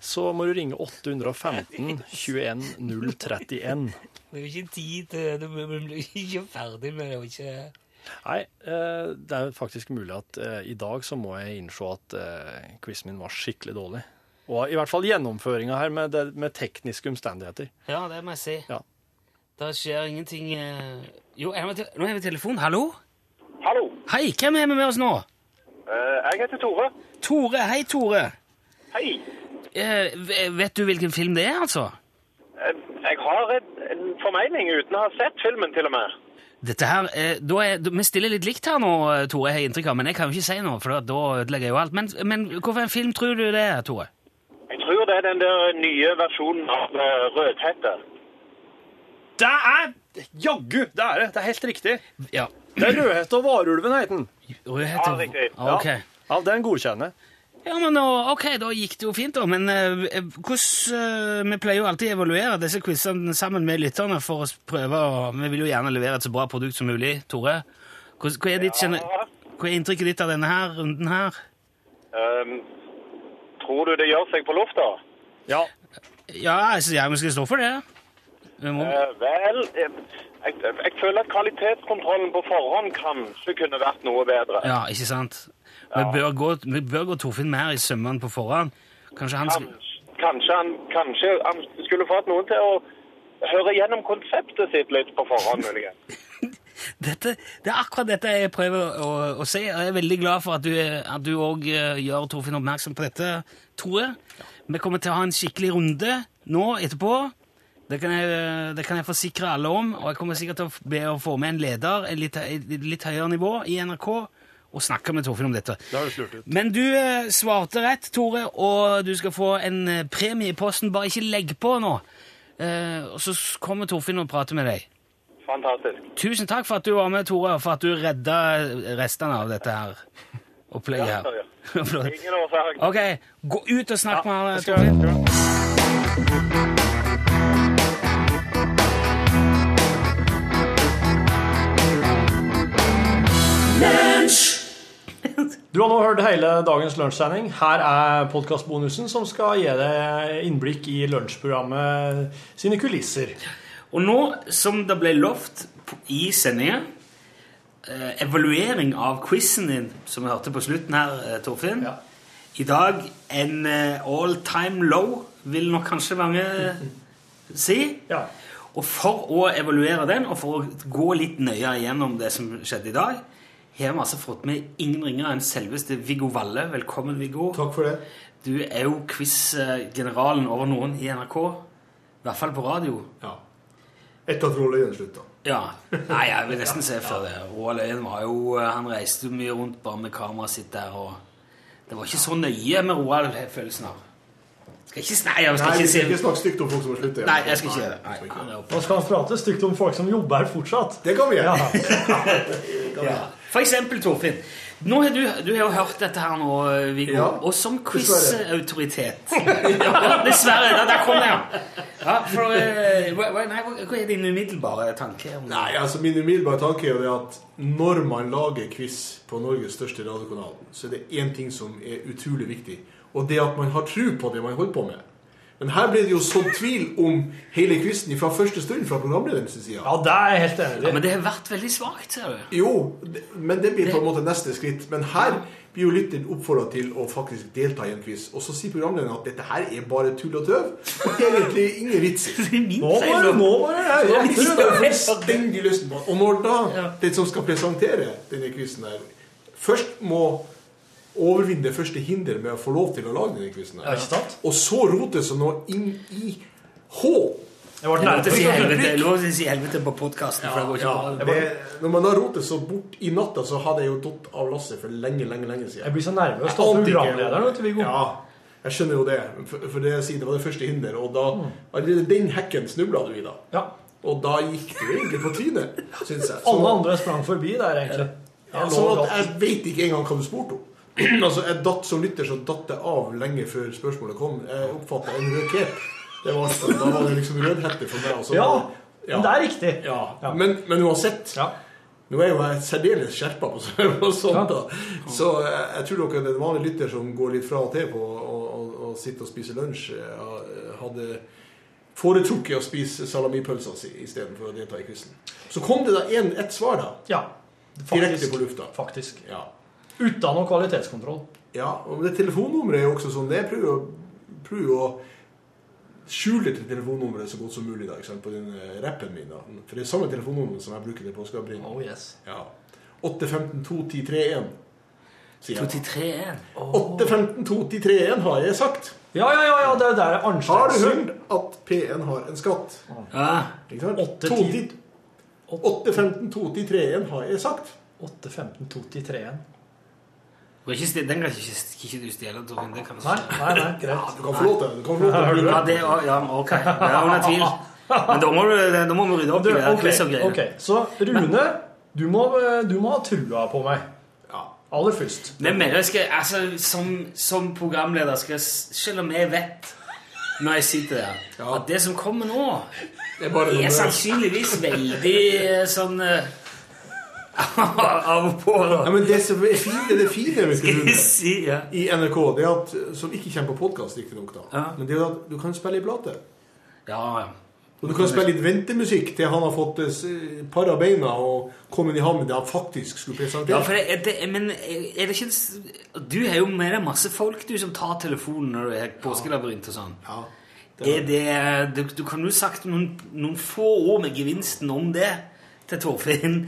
Så må du ringe 815 21 031. Det er jo ikke tid til Du blir ikke ferdig med det. ikke... Nei, eh, det er faktisk mulig at eh, i dag så må jeg innse at eh, quizen min var skikkelig dårlig. Og i hvert fall gjennomføringa her med, det, med tekniske omstendigheter. Ja, det må jeg si. Ja. Det skjer ingenting Jo, er vi nå er vi telefon. Hallo? Hallo, Hei, hvem er vi med oss nå? Eh, jeg heter Tore. Tore. Hei, Tore. Hei. Eh, vet du hvilken film det er, altså? Jeg har en, en formening uten å ha sett filmen til og med. Dette her, eh, da er, da- Vi stiller litt likt her nå, Tore, Tore, jeg har inntrykk av, men jeg kan jo ikke si noe, for da- da ødelegger jeg jo alt. Men, men hvilken film tror du det er, Tore? Jeg tror det er den der nye versjonen av uh, Rødhette. Det er Jaggu! Det er det. Det er helt riktig. Ja. Det er Rødhette og Varulven, heter den. Rødhette Ja, riktig. Ah, Ok. Ja, den godkjenner. Ja, men ok, da gikk det jo fint, da. Men eh, hvordan eh, Vi pleier jo alltid å evaluere disse quizene sammen med lytterne for å prøve å Vi vil jo gjerne levere et så bra produkt som mulig, Tore. Hva, er ditt, ja. hva er inntrykket ditt av denne her runden her? Um, tror du det gjør seg på lufta? Ja. Ja, altså, jeg skal stå for det. Vi må, Uh, vel, eh, jeg, jeg føler at kvalitetskontrollen på forhånd kanskje kunne vært noe bedre. ja, ikke sant? Vi bør gå, vi bør gå Torfinn mer i sømmene på forhånd. Kanskje han skal Kanskje, kanskje, han, kanskje han skulle fått noen til å høre gjennom konseptet sitt litt på forhånd, muligens. dette, Det er akkurat dette jeg prøver å, å si, jeg er veldig glad for at du, at du òg gjør Torfinn oppmerksom på dette, tror jeg. Vi kommer til å ha en skikkelig runde nå etterpå. Det kan, jeg, det kan jeg forsikre alle om, og jeg kommer sikkert til å be å få med en leder et litt, et litt høyere nivå i NRK og snakke med Torfinn om dette. Det har du slurt ut. Men du eh, svarte rett, Tore, og du skal få en eh, premie i posten. Bare ikke legg på nå. Eh, og så kommer Torfinn og prater med deg. Fantastisk. Tusen takk for at du var med, Tore, og for at du redda restene av dette her opplegget her. Ja, ja. Ingen årsak. Ok, gå ut og snakk med han, jeg skal- Torfinn. Du har nå hørt hele dagens lunsjsending. Her er podkastbonusen som skal gi deg innblikk i lunsjprogrammet sine kulisser. Og nå, som det ble lovt i sendinga, eh, evaluering av quizen din, som vi hørte på slutten her, eh, Torfinn. Ja. I dag en eh, all time low, vil nok kanskje mange si. Ja. Og for å evaluere den, og for å gå litt nøyere gjennom det som skjedde i dag, har vi altså fått med ingen ringere enn selveste Viggo Valle. Velkommen, Viggo. Takk for det. Du er jo quiz-generalen over noen i NRK. I hvert fall på radio. Ja. Etter at Roald Øyen slutta. Ja. Nei, jeg vil nesten se før det. Roald Øyen var jo Han reiste jo mye rundt bare med kameraet sitt der, og det var ikke så nøye med Roald, har jeg følelsen av. Skal ikke Nei, jeg skal Nei, ikke skal ikke snakke stygt om folk som har sluttet. Nei, jeg skal ikke gjøre det. Skal han. Nå skal vi prate stygt om folk som jobber her fortsatt. Det kan vi gjøre. Ja. For eksempel, Torfinn. Nå har du, du har jo hørt dette her nå, Viggo. Ja, og som quiz-autoritet ja, Dessverre. Der, der kom det, ja. ja for, uh, nei, hva er din umiddelbare tanke? om? Nei, altså Min umiddelbare tanke er jo at når man lager quiz på Norges største radiokanal, så er det én ting som er utrolig viktig, og det at man har tro på det man holder på med. Men her ble det jo sådd tvil om hele quizen fra første stund fra programlederens side. Ja, det er helt enig Ja, men det har vært veldig svakt, ser du. Jo, det- men det blir på en måte neste skritt. Men her blir jo lytteren oppfordra til å faktisk delta i en quiz. Og så sier programlederen at dette her er bare tull og tøv, og egentlig ingen vits. Er Nå må det nå på det. Og når da den som skal presentere denne quizen her, først må overvinne det første hinder med å få lov til å lage denne quizen Ja, ikke sant? og så rote seg nå inn i H Jeg ble Det er til å si helvete, å si helvete på podkasten. ja, bra. Når man da roter så bort i natta, så hadde jeg jo tatt av lasset for lenge, lenge lenge siden. Jeg blir så nervøs Jeg av programlederen, vet du, Viggo. Ja, jeg skjønner jo det. For, for det jeg sier, det var det første hinder. Og da allerede den hekken snubla du i, da. Ja. Og da gikk du egentlig på trynet, syns jeg. Alle andre sprang forbi der, egentlig. Ja, sånn at jeg vet ikke engang hva du spurte om. altså, jeg datt Som lytter så datt jeg av lenge før spørsmålet kom. Jeg oppfatta en rød cape. Det var, da var det liksom rødhette for meg. Altså, så- Ja, ja. men det er riktig. Ja, Ja. Men, men uansett Ja. Nå er jo jeg særdeles skjerpa på, på sånt. da Så jeg, tror dere den vanlige vanlig lytter som går litt fra og til på å og sitte og spise lunsj, eh, hadde foretrukket å spise salamipølsa si istedenfor å delta i quizen. Så kom det da ett svar, da. Ja. Direkte på lufta. Faktisk. Ja. Uten noe kvalitetskontroll. Ja, og det telefonnummeret er jo også sånn. Det prøver, å- prøver å skjule til telefonnummeret så godt som mulig da, ikke sant, på den eh, rappen min. da. For det er samme telefonnummer som jeg bruker til påskeabring. Oh yes. Ja. 815-21031, sier jeg. 2-3-1. 815-21031 har jeg sagt. Ja, ja, ja, ja, det er der Har du Arnstein hørt at P1 har en skatt? Ja. Ikke sant? 810 815-21031 har jeg sagt. 815-231. Kan ikke Den kan ikke, ikke du stjele, Torfinn. Det kan Nei, nei, nei, greit. Du kan få lov til du kan få lov til å Hører du bruke Ja, det, ja, ok. Det er under tvil. Men da må, du, da må vi rydde opp i det. Okay, okay. Så Rune, du må, du må ha trua på meg. Ja. aller først. Men mener jeg skal, altså, som, som programleder skal Selv om jeg vet når jeg sitter der, at det som kommer nå, Det er bare er sannsynligvis veldig eh, sånn eh, Av og på. Ja, men det som er fine, det fine du, si, ja. i NRK, det er at, som ikke kommer på podkast, riktignok, da, Ja. men det er at du kan spille i plate. Ja, ja. Og du kan spille litt ventemusikk til han har fått eh, par av beina og kommet i havn med det han faktisk skulle Ja, presentere. for det, det, men er det ikke Du har jo med deg masse folk du som tar telefonen når du er påskelabyrint og sånn. Ja, Er det, du, du kan jo sagt noen, noen få ord med gevinsten om det til Torfinn.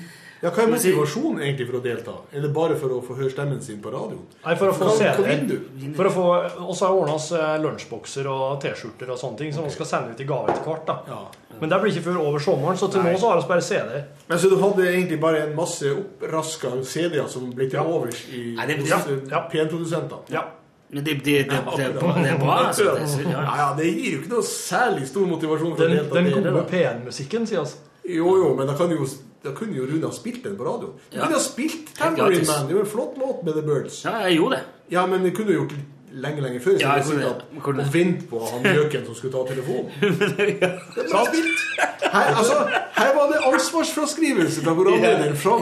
Ja, Hva er motivasjonen egentlig for å delta? Er det bare for å få høre stemmen sin på radioen? Nei, for å få Hva- se hva det. vil du? For å få, også har ordna oss eh, lunsjbokser og T-skjorter og sånne ting som vi skal sende ut i gave etter hvert. da. Ja. Men det blir ikke før over sommeren, så til nå så har vi bare CD-er. Men Så du hadde egentlig bare en masse oppraska CD-er som ble til overs i Nei, det- ja, eh, ja. P1-produsentene? Ja. Men det, det, det, det, er bra- er altså. Det, Ja, ja. ja, Det gir jo ikke noe særlig stor motivasjon for Den, den gode da. P1-musikken, sier altså. Jo, jo, men da, kan jo, da kunne jo Rune ha spilt den på radio. Du Ja. kunne ha spilt Tambourine. Man. Det er jo en flott låt med The Birds. ja, jeg gjorde det. Ja, men det kunne du gjort lenge, lenge før. Så Ja, jeg kunne kunne og vente vent på han gjøken som skulle ta telefonen. Det bra spilt. Her, altså, her var det ansvarsfraskrivelse fra programlederen fra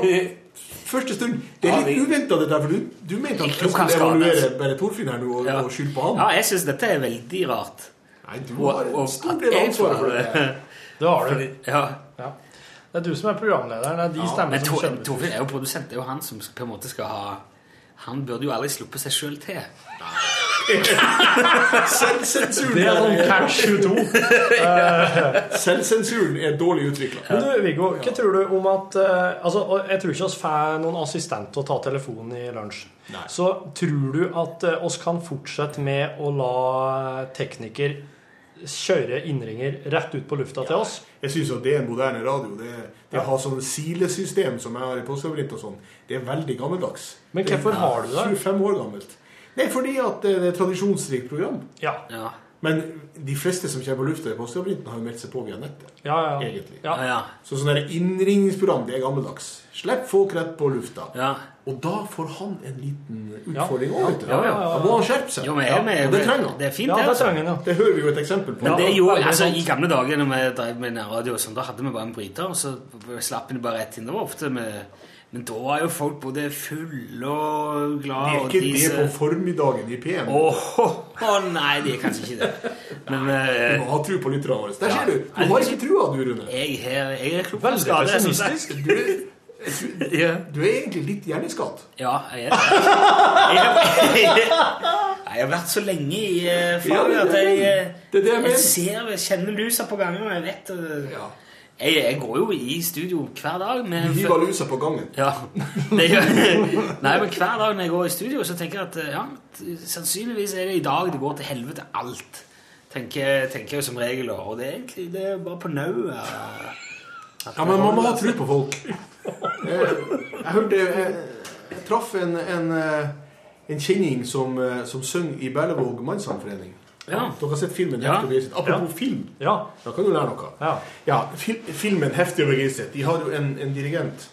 første stund. Det er litt uventa, dette, for du, du mente at du skulle evaluere bare Torfinn her nå og, Ja. og skylde på han. Ja, jeg syns dette er veldig rart. Nei, du har en stor del av ansvaret for det. Det har du. Ja. Ja. Det er du som er programlederen. Det er de stemmene som Tor- kommer. Torfinn er jo produsent. Det er jo han som på en måte skal ha Han burde jo aldri sluppe seg sjøl til. Selvsensuren Det er sånn catch 22. selvsensuren er dårlig utvikla. Men du, Viggo, hva tror du om at eh, altså, Jeg tror ikke vi får noen assistent til å ta telefonen i lunsj. Nei. Så tror du at eh, oss kan fortsette med å la tekniker kjøre innringer rett ut på lufta til oss? Jeg syns det er en moderne radio. Det, det å ha sånn silesystem som jeg har i Påskeavritt og sånn, det er veldig gammeldags. Men hvorfor har du det? 25 år gammelt. Nei, fordi at det er et tradisjonsrikt program. Ja. Ja. Men de fleste som kommer på lufta i Påskeavritten, har jo meldt seg på via nettet. Ja, ja. Egentlig. Ja. Ja, ja. Så sånn der innringningsprogram, det er gammeldags. Slipp folk rett på lufta. ja. Og da får han en liten utfordring òg, du. Ja, ja, ja, ja. Da må han skjerpe seg. Jo, men jeg er og det trenger han. Det er fint, Ja, det. det Altså. trenger ja. Det hører vi jo et eksempel på. Men det Ja, gjorde, altså. I gamle dager når vi drev med nærradio, sånn, da hadde vi bare en bryter, og så slapp vi bare rett inn. Det var ofte med, Men da er jo folk både fulle og Det De er ikke det disse- på formiddagen i PM. Åh, oh, nei, det er kanskje ikke det. Men Du eh, må ha tro på lytterne våre. Der Ja. ser du. Du har ikke trua, du, Rune. jeg, jeg, jeg er klok på Veldig skade. Du er, du, du er egentlig litt hjerneskadd. Ja, jeg er det. Jeg, jeg, jeg har vært så lenge i uh, faget Ja, at jeg, det. eh, Det jeg jeg ser, jeg kjenner lusa på gangen, og jeg vet eh, Ja. jeg, jeg går jo i studio hver dag. Du hiver lusa på gangen. ja, det gjør Nei, men hver dag når jeg går i studio, så tenker jeg at eh, ja, sannsynligvis er det i dag det går til helvete alt. Tenker, tenker jeg som regel, og det er egentlig det er bare på nau. Ja, men man må ha tro på folk. Jeg, jeg hørte Jeg, jeg traff en, en, eh, en kjenning som, eh, som synger i Berlevåg mannssangforening. Ja. Dere har sett filmen Ja. Heftig og begeistret. Apropos film, Ja. da kan du lære noe. ja. Ja, fil, filmen Heftig og begeistret. De har jo en, en dirigent som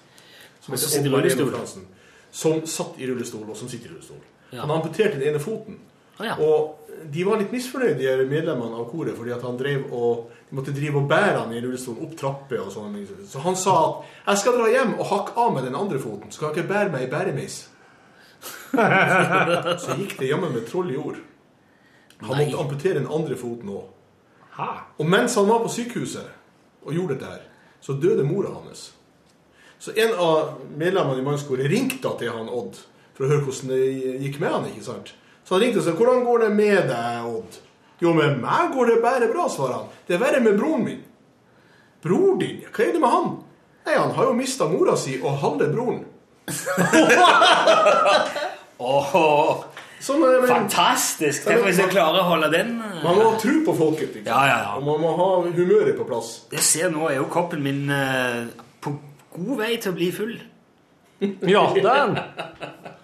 som heter sitter i Oddvar rullestol. Fransen, Som satt i rullestol, og som sitter i rullestol. Ja. Han amputerte den ene foten. Ah, ja. Og de var litt misfornøyde, de medlemmene av koret, fordi at han drev og de måtte drive og bære han i rullestol opp trapper og sånn. Så han sa at 'jeg skal dra hjem og hakke av med den andre foten', så skal jeg ikke bære meg i bæremeis'. så gikk det jammen med troll i ord. Han Nei. måtte amputere den andre foten òg. Og mens han var på sykehuset og gjorde dette her, så døde mora hans. Så en av medlemmene i mannskoret ringte da til han Odd for å høre hvordan det gikk med han. ikke sant? Så han ringte og sa 'Hvordan går det med deg, Odd?' 'Jo, med meg går det bare bra', svarer han. 'Det er verre med broren min'. 'Bror din? Hva er det med han?' 'Nei, han har jo mista mora si og halve broren'. oh. Sånn men fantastisk! Tenk hvis jeg klarer å holde den. eh. Man må ha tro på folket. Ikke? Ja, ja, ja. Og man må ha humøret på plass. Jeg ser nå er jo koppen min uh, på god vei til å bli full. Ja, den!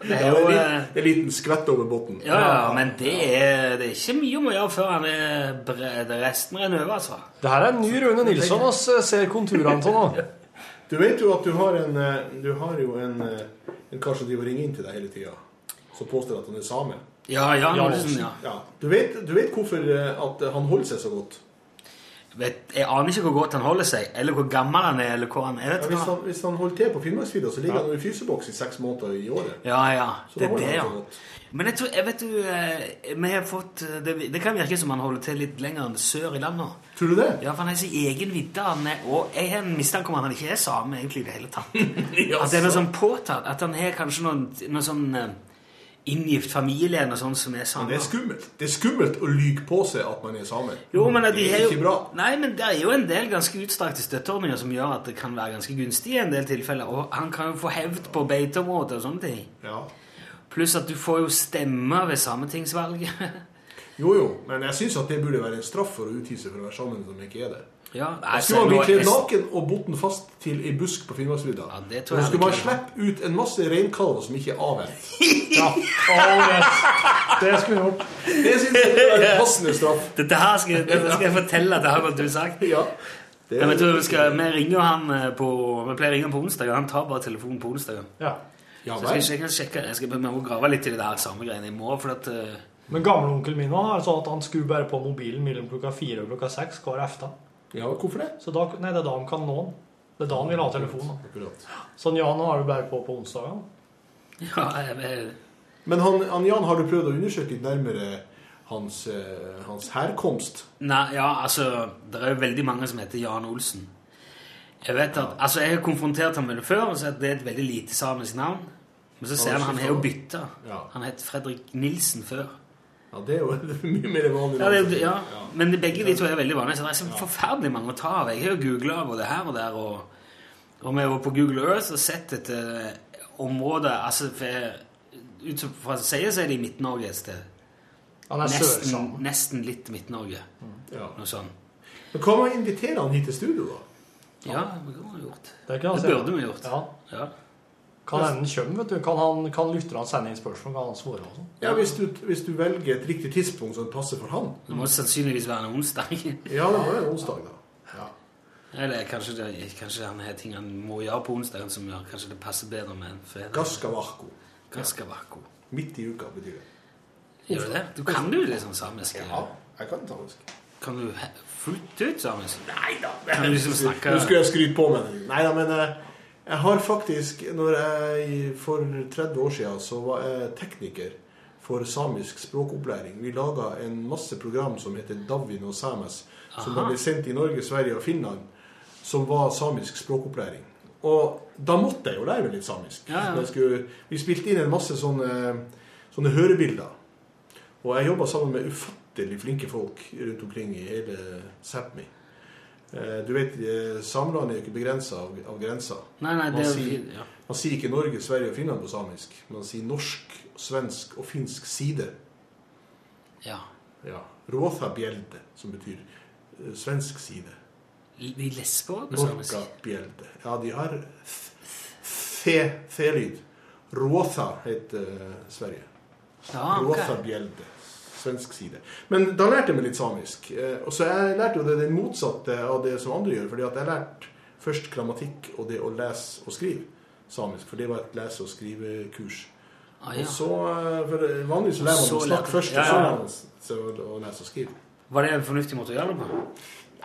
Det er jo, det, er en, litt, det er liten skvett over bunnen. ja, ja, men det er, det er ikke mye om å gjøre før han er bred, resten renner over, altså. Det her er en ny Rune Nilsson oss eh, ser konturene av nå. Du vet jo at du har en eh, Du har jo en, eh, En kar som driver og ringer inn til deg hele tida. Som påstår at han er same. Ja, Olsen, Olsen. ja. Ja. Du, vet, du vet hvorfor at han holder seg så godt? Vet, jeg aner ikke hvor godt han holder seg, eller hvor gammel han er, eller hvor han er. Ja, hvis, han, hvis han holder til på Finnmarksvidda, så ligger han i fryseboks i seks måneder i året. Ja, ja. Så Det er det, ja. Men jeg tror, jeg vet du, eh, vi har fått, eh, det, det kan virke som han holder til litt lenger enn sør i landet. Tror du det? Ja, for han er sin egen vidde, og jeg har en mistanke om at han ikke er same egentlig i det hele tatt. At det er noe sånn påtatt, at han har kanskje noen, noe sånn eh, inngift familien og sånn sånt som er Men det er skummelt. Det er skummelt å lyge på seg at man er sammen Jo, men de det er jo, ikke bra. Nei, men det er jo en del ganske utstrakte støtteordninger som gjør at det kan være ganske gunstig i en del tilfeller. Og han kan jo få hevd på beiteområder og sånne ting. Ja. Pluss at du får jo stemme ved sametingsvalget. Jo, jo, men jeg syns at det burde være en straff for å utgi seg for å være sammen som ikke er det. Ja, Da skulle man bli kledd naken og botten fast til ei busk på Finnmarksvidda. Ja, det tror jeg så skulle man slippe ut en masse reinkalver som ikke er avvent. Ja. Oh, det, det skulle vi gjort. Det syns jeg er en passende straff. Dette her skal, dette skal jeg fortelle at det har gått sagt. Ja. Det Ja, men du, vi, skal, vi ringer han eh, på Vi pleier å ringe han på onsdag, og han tar bare telefonen på onsdag. Ja. ja Så jeg skal, jeg sjekke, jeg skal jeg må grave litt i det her samme greiene i morgen, for at uh... Men gamleonkelen min var sånn at han skulle bare på mobilen mellom klokka fire og klokka seks hver efta. Ja, hvorfor det? Så da, nei, det er da han kan nå den. Det er da han vil ha telefonen. Akkurat. Sånn Jan har du bare på på onsdagen. Ja, jeg, jeg, Men han, han Jan, har du prøvd å undersøke litt nærmere hans, eh, hans herkomst? Nei, ja, altså Det er jo veldig mange som heter Jan Olsen. Jeg vet at, altså jeg har konfrontert ham med det før og sett at det er et veldig lite samisk navn. Men så ser han han har jo bytta. Ja. Han het Fredrik Nilsen før. Ja, det er jo mye mer vanlig. Ja, det, ja. Men begge de to er veldig vanlige. Så det er så forferdelig mange å ta av. Jeg har jo googla både her og der. Og, og vi var på Google Earth og sett et områder område altså, Ut fra sier så er det i Midt-Norge et sted. Nesten, nesten litt Midt-Norge. Ja. Noe sånt. Men hva med å invitere han hit til studio, da? Ja, det kunne vi gjort. Det, Det burde vi gjort. Ja. Kan hende kommer, vet du. Kan, han, kan lytterne sende inn spørsmål? Kan han svare og sånn? Ja, hvis du, hvis du velger et riktig tidspunkt som passer for han. Det må sannsynligvis være en onsdag. Ja, det må være en onsdag, da. Ja. Eller kanskje, det, kanskje han er ting han må gjøre på onsdagen som gjør kanskje det passer bedre med en fredag. Gaskavarko. Gaskavarko. Ja. Midt i uka betyr det. Gjør du det? Du kan jo litt sånn samisk? Ja, jeg kan samisk. Kan du fullt ut samisk? Nei da. Kan du liksom snakke Nå skulle jeg skryte på meg det. Nei da, men eh, jeg har faktisk Når jeg for 30 år siden så var jeg tekniker for samisk språkopplæring. Vi laga en masse program som heter Davin og Sames, som ble sendt i Norge, Sverige og Finland, som var samisk språkopplæring. Og da måtte jeg jo lære meg litt samisk. Ja, ja. Skulle, vi spilte inn en masse sånne, sånne hørebilder. Og jeg jobba sammen med ufattelig flinke folk rundt omkring i hele Sápmi. Eh, Du vet, Samlandet er jo ikke begrensa av, av grenser. Nei, nei, det Man jo sier-. Ja. Man sier ikke Norge, Sverige og Finland på samisk. Man sier norsk, svensk og finsk side. ja. Ja. Råtha bjelde, som betyr eh, svensk side. Vi lesber også på samisk. Norka bjelde. Ja, de har fe- fe-lyd. Råtha heter eh, Sverige. Ja, ok. Råtha bjelde. Svensk side. Men da lærte jeg meg litt samisk. Eh, Og så jeg lærte jo det, det motsatte av det som andre gjør. fordi at jeg lærte først grammatikk og det å lese og skrive samisk. For det var et lese- og skrivekurs. Ah, ja. Og så, eh, for Vanligvis lærer man å snakke først, og så lærer man å lese og skrive. Var det en fornuftig måte å gjøre det på?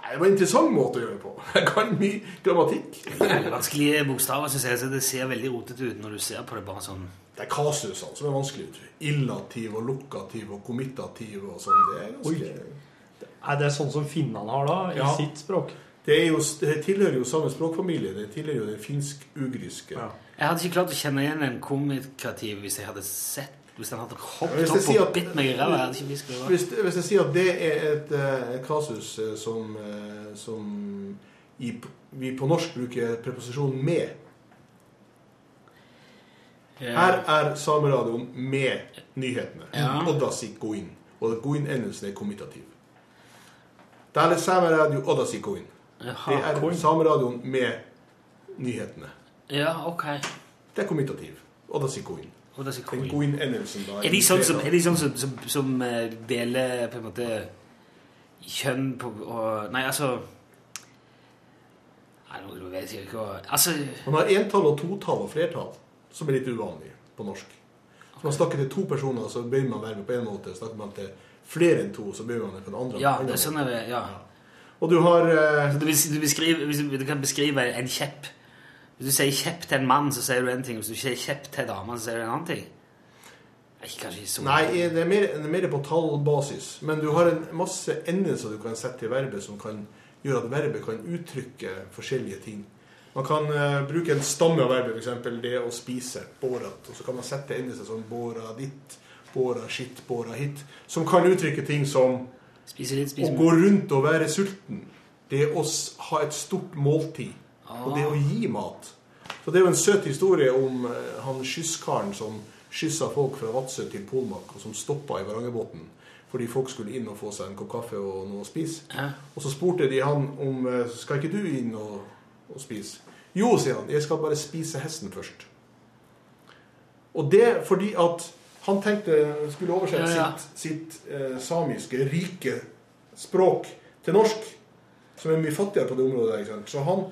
Nei, Det var en interessant måte å gjøre det på. Jeg kan mye grammatikk. Det vanskelige bokstaver, synes jeg, så det ser veldig rotete ut når du ser på det bare sånn. Det er kasusene som er vanskelig. ut. Illativ og lokativ og kommittativ og sånn. Det er ganske Er det sånn som finnene har da, i Ja. sitt språk? Det, er jo, det tilhører jo samme språkfamilie. Det tilhører jo den finsk-ugriske. Ja. Jeg hadde ikke klart å kjenne igjen en kommunikativ hvis jeg hadde sett Hvis han hadde hoppet opp sier og bitt meg i ræva. Hvis, hvis jeg sier at det er et, uh, kasus eh, som, uh, som i, vi på norsk bruker preposisjonen 'med' Her er Sameradioen med nyhetene. Ja. gå inn Og Goin-endelsen er kommitativ. Det er Sameradio gå inn Det er Sameradioen med nyhetene. Ja, ok. Det er kommitativ. Oddasi Goin. Og det er så cool. En god innendelse. Er de sånn som, er de sånn som, som, som eh, deler på en måte kjønn på og, Nei, altså Nei, nå vet jeg ikke hva Altså Man har entall og totall og flertall. som er litt uvanlig på norsk. Så man snakker til to personer, så bøyer man verbet på en måte. Snakker man til flere enn to, så bøyer man det på den andre Ja, det er sånn måte. er det, ja. Og du har eh, du, du, beskriver, du kan beskrive en kjepp Hvis du sier kjepp til en mann, så sier du en ting. Hvis du sier kjepp til en dame, så sier du en annen ting. Ikke, kanskje ikke så Nei, det er, mer, det er mer på tallbasis. Men du har en masse endelser du kan sette i verbet som kan gjøre at verbet kan uttrykke forskjellige ting. Man kan uh, bruke en stamme av verbet, f.eks. det å spise, borat. Og så kan man sette endelser som båra ditt, båra skitt, båra hit. Som kan uttrykke ting som litt, å gå rundt og være sulten. Det å ha et stort måltid. Og det å gi mat. Så det er jo en søt historie om eh, han skyss-karen som skyssa folk fra Vadsø til Polmak, og som stoppa i Varangerbotn fordi folk skulle inn og få seg en kopp kaffe og noe å spise. Ja. Og så spurte de han om eh, skal ikke du inn og, og spise. Jo, sier han. Jeg skal bare spise hesten først. Og det fordi at han tenkte skulle oversette Ja, ja. sitt, sitt eh, samiske, rike språk til norsk, som er mye fattigere på det området. Ikke sant? Så han,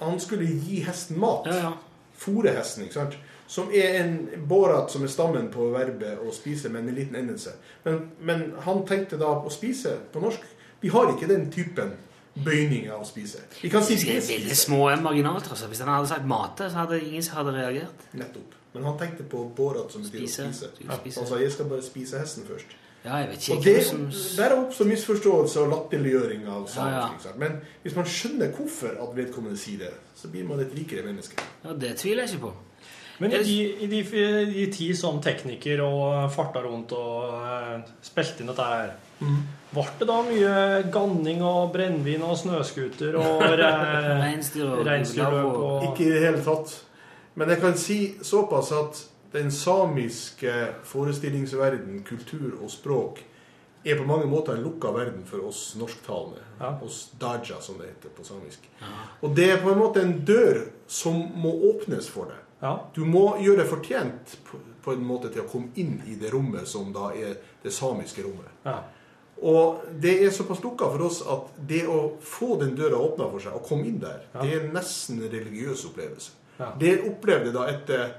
han skulle gi hesten mat. Ja, ja. Fôre hesten, ikke sant? Som er en bårat som er stammen på verbet å spise, med en liten endelse. Men, men han tenkte da å spise på norsk. Vi har ikke den typen bøyning av å spise. Vi kan si Det er spise. veldig små marginalt, Altså. Hvis han hadde sagt mate, så hadde ingen som hadde reagert. Nettopp. Men han tenkte på bårat som betyr Spise. å spise. Spise. Han sa 'jeg skal bare spise hesten først'. Ja, jeg vet Og det, som Der oppstår misforståelse og latterliggjøring av samisk. Ja, ja. ikke? Men hvis man skjønner hvorfor at vedkommende sier det, så blir man et rikere menneske. Ja, Det tviler jeg ikke på. Men i de, i de, i de ti som tekniker og farta rundt og uh, spilte inn dette her, ble det da mye ganning og brennevin og snøscooter og re- og reinsdyrløp og Ikke i det hele tatt. Men jeg kan si såpass at den samiske forestillingsverden, kultur og språk er på mange måter en lukka verden for oss norsktalende. Ja. Oss daja, som det heter på samisk. Og det er på en måte en dør som må åpnes for deg. Ja. Du må gjøre deg fortjent på, på en måte til å komme inn i det rommet som da er det samiske rommet. ja. Og det er såpass lukka for oss at det å få den døra åpna for seg, og komme inn der, Ja. det er nesten en religiøs opplevelse. Ja. Det opplevde jeg da etter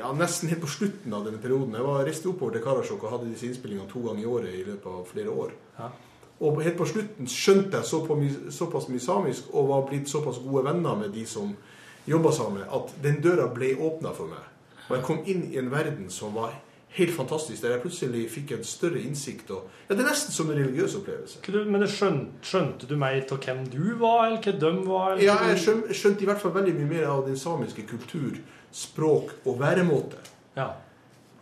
ja, nesten helt på slutten av denne perioden. Jeg var reiste oppover til Karasjok og hadde disse innspillingene to ganger i året i løpet av flere år. Ja. Og helt på slutten skjønte jeg så på my- såpass mye samisk og var blitt såpass gode venner med de som jobba sammen, at den døra ble åpna for meg. Og jeg kom inn i en verden som var helt fantastisk, der jeg plutselig fikk en større innsikt. Og, ja, Det er nesten som en religiøs opplevelse. Men skjønte, skjønte du mer av hvem du var, eller hva de var? Eller Ja, jeg skjønte, skjønte i hvert fall veldig mye mer av den samiske kultur, språk og væremåte. Ja.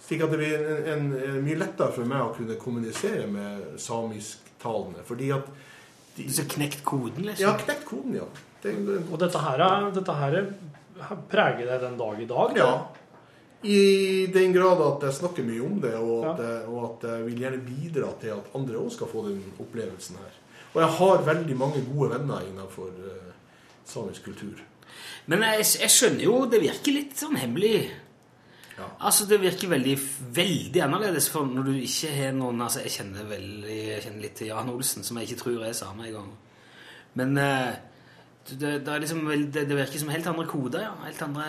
Slik at det blir en, en, en, mye lettere for meg å kunne kommunisere med samisktalende. Fordi at de, Du har knekt koden, liksom. Ja, knekt koden, ja. Det, det, Og dette her, er- dette her er- preger deg den dag i dag? ja. I den grad at jeg snakker mye om det, og at, Ja. jeg- og at jeg vil gjerne bidra til at andre òg skal få den opplevelsen her. Og jeg har veldig mange gode venner innenfor uh, samisk kultur. Men jeg, jeg skjønner jo det virker litt sånn hemmelig. Ja. Altså Det virker veldig veldig annerledes for når du ikke har noen altså Jeg kjenner veldig, jeg kjenner litt til Jan Olsen, som jeg ikke tror er same engang. Men eh, det, det, liksom, det, det virker som helt andre koder, ja. Helt andre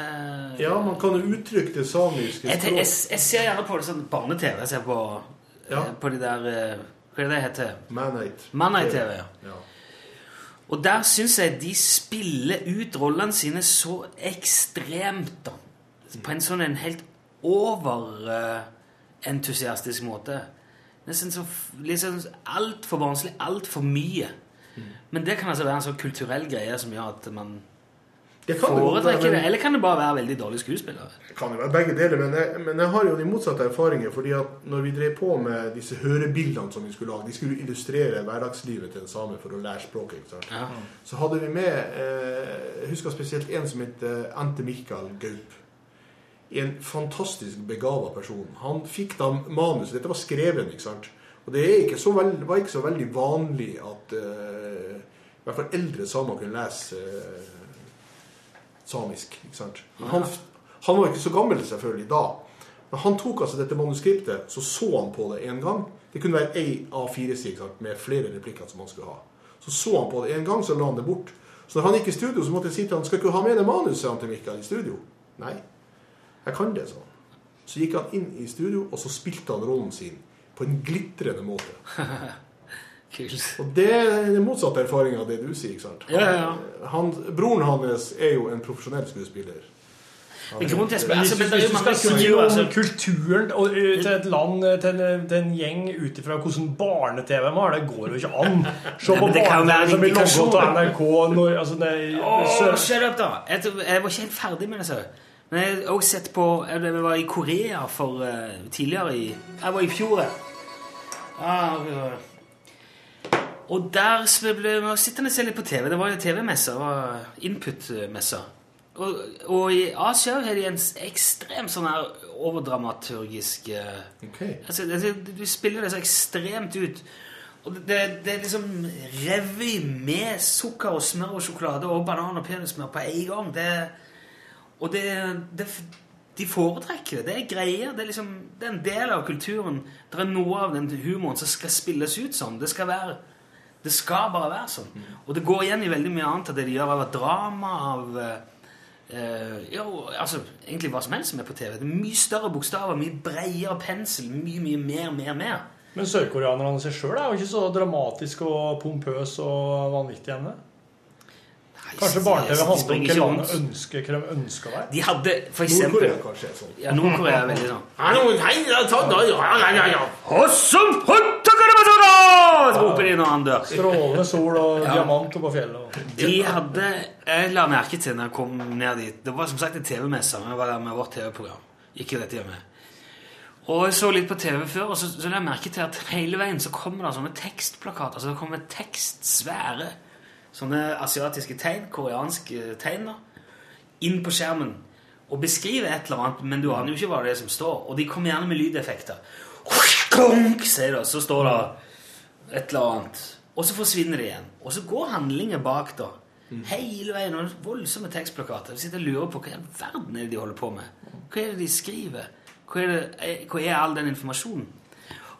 Ja, man kan jo uttrykke det samiske jeg, jeg, jeg, ser gjerne på det sånn barne-TV. Jeg ser på, Ja. eh, på de der eh, Hva er det det heter? Manite. Manai-TV. ja. Ja. Og der syns jeg de spiller ut rollene sine så ekstremt, da. På en sånn en helt overentusiastisk måte. Nesten så liksom sånn altfor barnslig, altfor mye. Men det kan altså være en sånn kulturell greie som gjør at man Det foretrekker det. men- Eller kan det bare være veldig dårlig skuespiller? Det kan jo være begge deler, men jeg, men jeg har jo de motsatte erfaringer. fordi at når vi drev på med disse hørebildene som vi skulle lage, de skulle illustrere hverdagslivet til en same for å lære språket. Ja. Så hadde vi med eh, Jeg husker spesielt en som het eh, Ante Mikael Gaup. En fantastisk begava person. Han fikk da manus. Dette var skrevet, ikke sant. Og det er ikke så veld, var ikke så veldig vanlig at uh, i hvert fall eldre samer kunne lese uh, samisk. ikke sant? Han, han var ikke så gammel selvfølgelig da. Men han tok altså dette manuskriptet, så så han på det en gang. Det kunne være ei A4-side ikke sant, med flere replikker som han skulle ha. Så så han på det en gang, så la han det bort. Så når han gikk i studio, så måtte jeg si til han, skal ikke ha med deg manus sa han til Mikael i studio? Nei. Jeg kan det, sa han. Så gikk han inn i studio, og så spilte han rollen sin på en glitrende måte. Kult. Og det er den motsatte erfaringa av det du sier. ikke sant? Han, ja, ja. Han, broren hans er jo en profesjonell skuespiller. Han- Men altså, men hvis du skal si kulturer, altså. kulturen og, til et land, til en, til en gjeng ut ifra hvordan barne-TV de har, det går jo ikke an. Se på det kan være barne-TV som blir indikasjon. logget av NRK når, altså, det, oh, shut up, da! Jeg, jeg var ikke helt ferdig med det. Så. Men jeg har også sett på jeg var i Korea for uh, tidligere i Jeg var i fjor. jeg. Ah, ja. og der så ble vi sittende og se litt på TV. Det var jo var Input-messer. Og, og i Asia har de en ekstremt sånn her overdramaturgisk okay. Altså, Du spiller det så ekstremt ut. Og det, det, er liksom revy med sukker og smør og sjokolade og banan og peanøttsmør på en gang. Det, og det, det De foretrekker det. Det er greier. Det er liksom det er en del av kulturen. Det er noe av den humoren som skal spilles ut sånn. Det skal være det skal bare være sånn. Og det går igjen i veldig mye annet av det de gjør av drama, av eh, jo, altså, egentlig hva som helst som er på TV. Det er mye større bokstaver, mye bredere pensel, mye, mye mer, mer, mer. Men sørkoreanerne seg sjøl er jo ikke så dramatisk og pompøs og vanvittig ennå. Kanskje barne-TV handler om hva landet ønsker, hva de ønsker der. De hadde for eksempel Nord-Korea kanskje er sånn. Ja, Nord-Korea er veldig sånn. Strålende sol og diamant oppå på fjellet. De hadde Jeg la merke til når jeg kom ned dit Det var som sagt en TV-messe, Vi var der med vårt TV-program. Ikke dette hjemme. Og jeg så litt på TV før, og så, så la jeg merke til at hele veien så kommer det sånne tekstplakater. Så det kommer tekst, svære sånne asiatiske tegn, koreanske tegn, da, inn på skjermen. Og beskriver et eller annet, men du aner jo ikke hva det er som står. Og de kommer gjerne med lydeffekter. Sier det, så står det et eller annet. Og så forsvinner det igjen. Og så går handlingen bak, da. Hele veien. Og voldsomme tekstplakater. Jeg sitter og lurer på hva i all verden er det de holder på med. Hva er det de skriver? Hva er, det, eh, hva er all den informasjonen?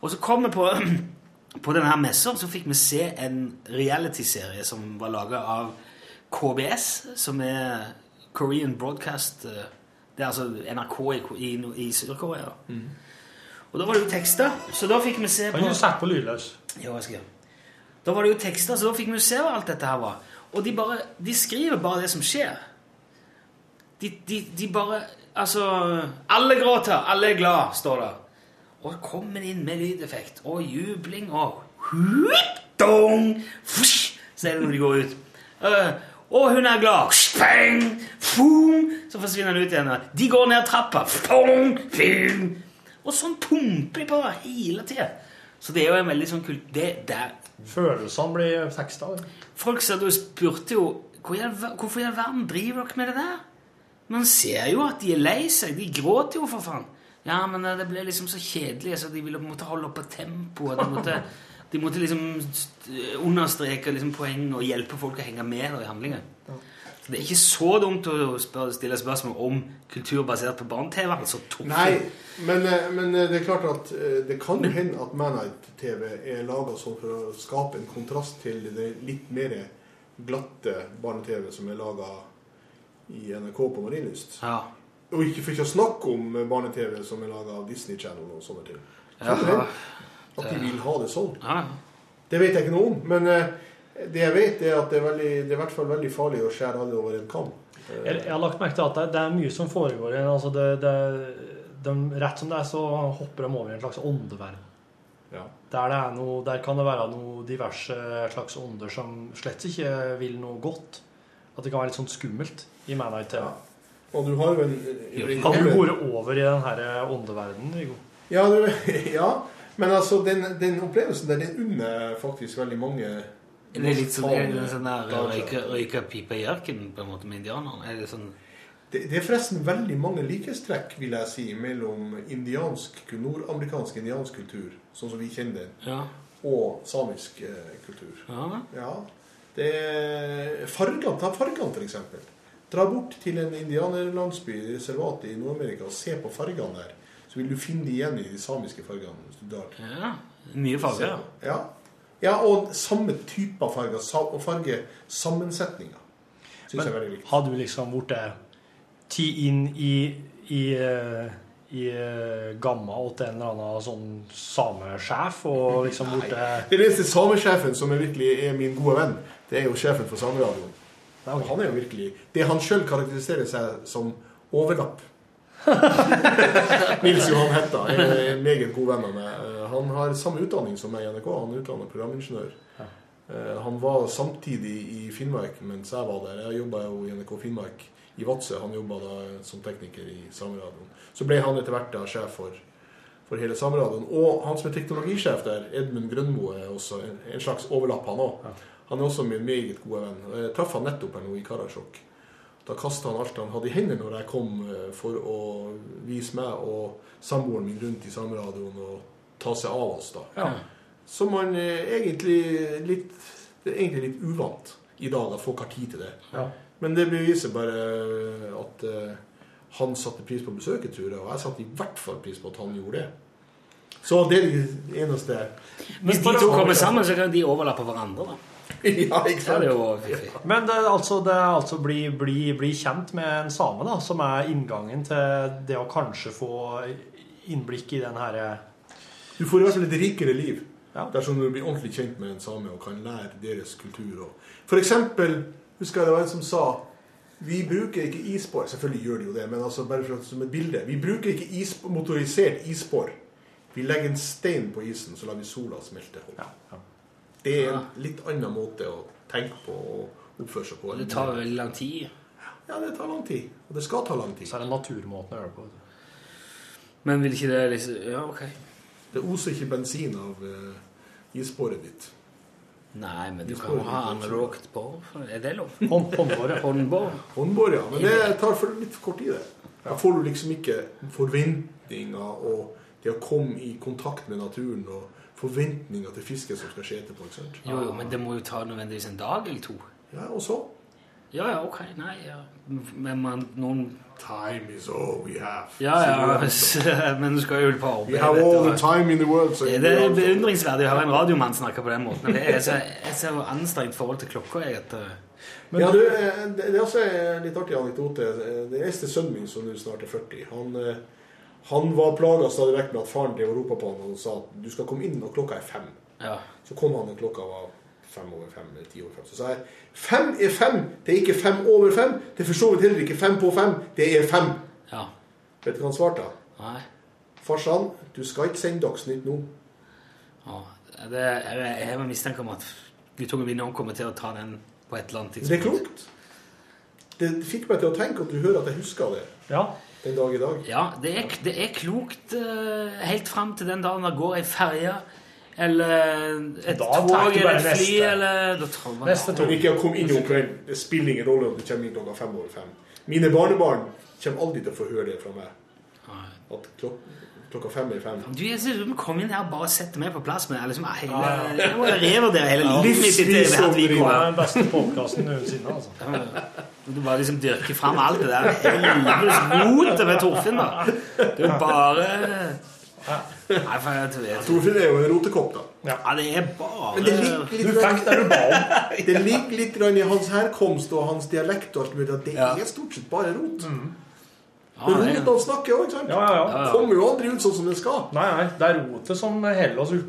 Og så kommer vi på, på denne her messa, så fikk vi se en reality-serie som var laga av KBS, som er Korean Broadcast eh, Det er altså NRK i, i, i Sør-Korea. Og da var det jo tekster, så da fikk vi se på Har du satt på lydløs? jo, jeg skal. Da var det jo tekster, så da fikk vi se hva alt dette her var. Og de bare, de skriver bare det som skjer. De, de, de bare, altså, alle gråter, alle er glad, står det. Og kommer inn med lydeffekt, og jubling, og dong, fush, så er det når de går ut. Uh, og hun er glad, speng, fum, så forsvinner hun ut igjen. De går ned trappa, fum, fum. Og sånn pumper de på hele tiden. Så det er jo en veldig sånn kult... Det, der, Følelsene blir teksta. Folk sa du spurte jo «Hvor i Hvorfor i all verden driver dere med det der? Man ser jo at de er lei seg. De gråter jo, for faen. Ja, men eh, det ble liksom så kjedelig, så de ville på en måte holde oppe tempoet. De måtte, de måtte liksom understreke liksom poeng og hjelpe folk å henge med i handlingen. Så det er ikke så dumt å spørre, stille spørsmål om kultur basert på barne-TV. Altså. Nei, men, eh, men eh, det er klart at eh, det kan jo hende at Manite-TV er laga sånn for å skape en kontrast til det litt mer glatte barne-TV som er laga i NRK på Marienlyst. Ja. Og ikke for ikke å snakke om barne-TV som er laga av Disney Channel og sånne ting. Ja. At de vil ha det sånn. Ja. Det vet jeg ikke noe om. Men eh, det jeg vet, er at det er, veldig, det er i hvert fall veldig farlig å skjære alle over en kam. Jeg, jeg har lagt merke til at det, det er mye som foregår. Altså det, det, de, rett som det er, så hopper de over i en slags åndeverden. Ja. Der, det er noe, der kan det være noe diverse slags ånder som slett ikke vil noe godt. At det kan være litt sånn skummelt i Manite TV. Og du har jo en Kan du bore over i den her åndeverdenen, Viggo? Ja, ja, men altså, den, den opplevelsen der, den unner faktisk veldig mange Det er litt sånn, er det sånn der dager. røyke, røyke pipe i ørkenen på en måte med indianerne? Er det sånn Det, det er forresten veldig mange likhetstrekk, vil jeg si, mellom indiansk, nordamerikansk indiansk kultur, sånn som vi kjenner den, Ja. og samisk eh, kultur. ja. Ja, det er fargene, ta fargene for eksempel. Dra bort til en indianerlandsby, reservat i Nord-Amerika, og se på fargene der. Så vil du finne de igjen i de samiske fargene. hvis du drar. ja. Mye farger. Ja. ja, og samme type av farger, og fargesammensetninger. Syns jeg er veldig viktig. Har du liksom blitt ti inn i i, eh, i eh, gamma til en eller annen sånn samesjef og liksom borte Nei. Den eneste samesjefen som er virkelig er min gode venn, det er jo sjefen for Sameradioen. Og Han er jo virkelig Det han sjøl karakteriserer seg som overlapp. Nils Johan Hetta er en meget god venn av meg. Eh, Han har samme utdanning som meg i NRK. Han er utdannet programingeniør. Eh, Han var samtidig i Finnmark mens jeg var der. Jeg jobba jo i NRK Finnmark i Vadsø. Han jobba da som tekniker i Sameradioen. Så ble han etter hvert da sjef for, for hele Sameradioen. Og han som er teknologisjef der, Edmund Grønmo, er også en, en slags overlapp, han òg. Han er også min meget gode venn. Jeg traff han nettopp her nå i Karasjok. Da kasta han alt han hadde i hendene når jeg kom eh, for å vise meg og samboeren min rundt i Sameradioen og ta seg av oss, da. Ja. Som man eh, egentlig litt Det er egentlig litt uvant i dag at folk har tid til det. Ja. Men det beviser bare at eh, han satte pris på besøket, tror jeg. Og jeg satte i hvert fall pris på at han gjorde det. Så det er det eneste Hvis de to kommer sammen, så kan de overlappe hverandre. da. Ja, ikke sant? Ja, det var fiffig. Men det altså, det altså bli, bli, bli kjent med en same, da, som er inngangen til det å kanskje få innblikk i den herre Du får i hvert fall et rikere liv Ja. dersom du blir ordentlig kjent med en same og kan lære deres kultur. Og for eksempel, husker jeg det var en som sa vi bruker ikke isbår. Selvfølgelig gjør de jo det, men altså bare for, som et bilde. Vi bruker ikke is, motorisert isbår. Vi legger en stein på isen, så lar vi sola smelte. Det er en litt annen måte å tenke på og oppføre seg på. Det tar veldig lang tid. Ja, det tar lang tid. Og det skal ta lang tid. Så er det naturmåten å gjøre det på. Men vil ikke det liksom Ja, OK. Det oser ikke bensin av uh, isbåret ditt. Nei, men du kan jo ha analogt bor. Er det lov? Håndbåret? Håndbår, ja. Men det tar for litt for kort tid, det. Da får du liksom ikke forventninger og det å komme i kontakt med naturen og forventninger til fisket som skal skje etterpå. ikke sant? Jo, jo, men det må jo ta nødvendigvis en dag eller to. Ja, og så? Ja, ja, OK. Nei, ja. Men man, noen Time is all we have. Ja, ja, men du skal jo på arbeid. We have all the time in the world. Så Det er beundringsverdig å høre en radiomann snakke på den måten. men Det er så, jeg ser jo anstrengt forhold til klokka. Jeg, at, Men ja, du, eh, det det er også en litt artig anekdote. Den eldste sønnen min, som nå snart er 40, han, eh, han var plaga stadig vekk med at faren drev og ropa på han og sa at du skal komme inn når klokka er fem. ja. Så kom han når klokka var fem over fem eller ti over fem. Så sa jeg fem er fem, det er ikke fem over fem. Det er for så vidt heller ikke fem på fem, det er fem. ja. Vet du hva han svarte? Nei. Farsan, du skal ikke sende Dagsnytt nå. Ja. Det, er, jeg har mistanke om at guttungen min kommer til å ta den på et eller annet Men det er klokt. Det fikk meg til å tenke at du hører at jeg husker det Ja. Den dag i dag. Ja, det er, det er klokt eh, helt fram til den dagen det går ei ferje eller et Da tog eller et fly neste. eller da tar man, Neste tog. ikke å komme inn om kvelden. Det spiller ingen rolle om du kommer inn klokka fem over fem. Mine barnebarn kommer aldri til å få høre det fra meg. At klok klokka fem er fem. Du, jeg synes du må komme inn her og bare sette meg på plass med liksom, hele, Jeg må revurdere hele livet mitt etter hvert Det er den beste podkasten noensinne. altså. Du bare liksom dyrker fram alt det der helvetes rotet med Torfinn, da. Det er bare Nei, for jeg vet Torfinn er jo en rotekopp, da. Ja, det er bare Men det ligger litt, fikk det ligger litt grann i hans herkomst og hans dialekt og alt mulig at det Ja. er stort sett bare rot. Ja, Roten han snakker òg, ikke sant? Ja, ja, ja. Kommer jo aldri ut sånn som det skal. Nei, nei, det er rotet som heller oss eh,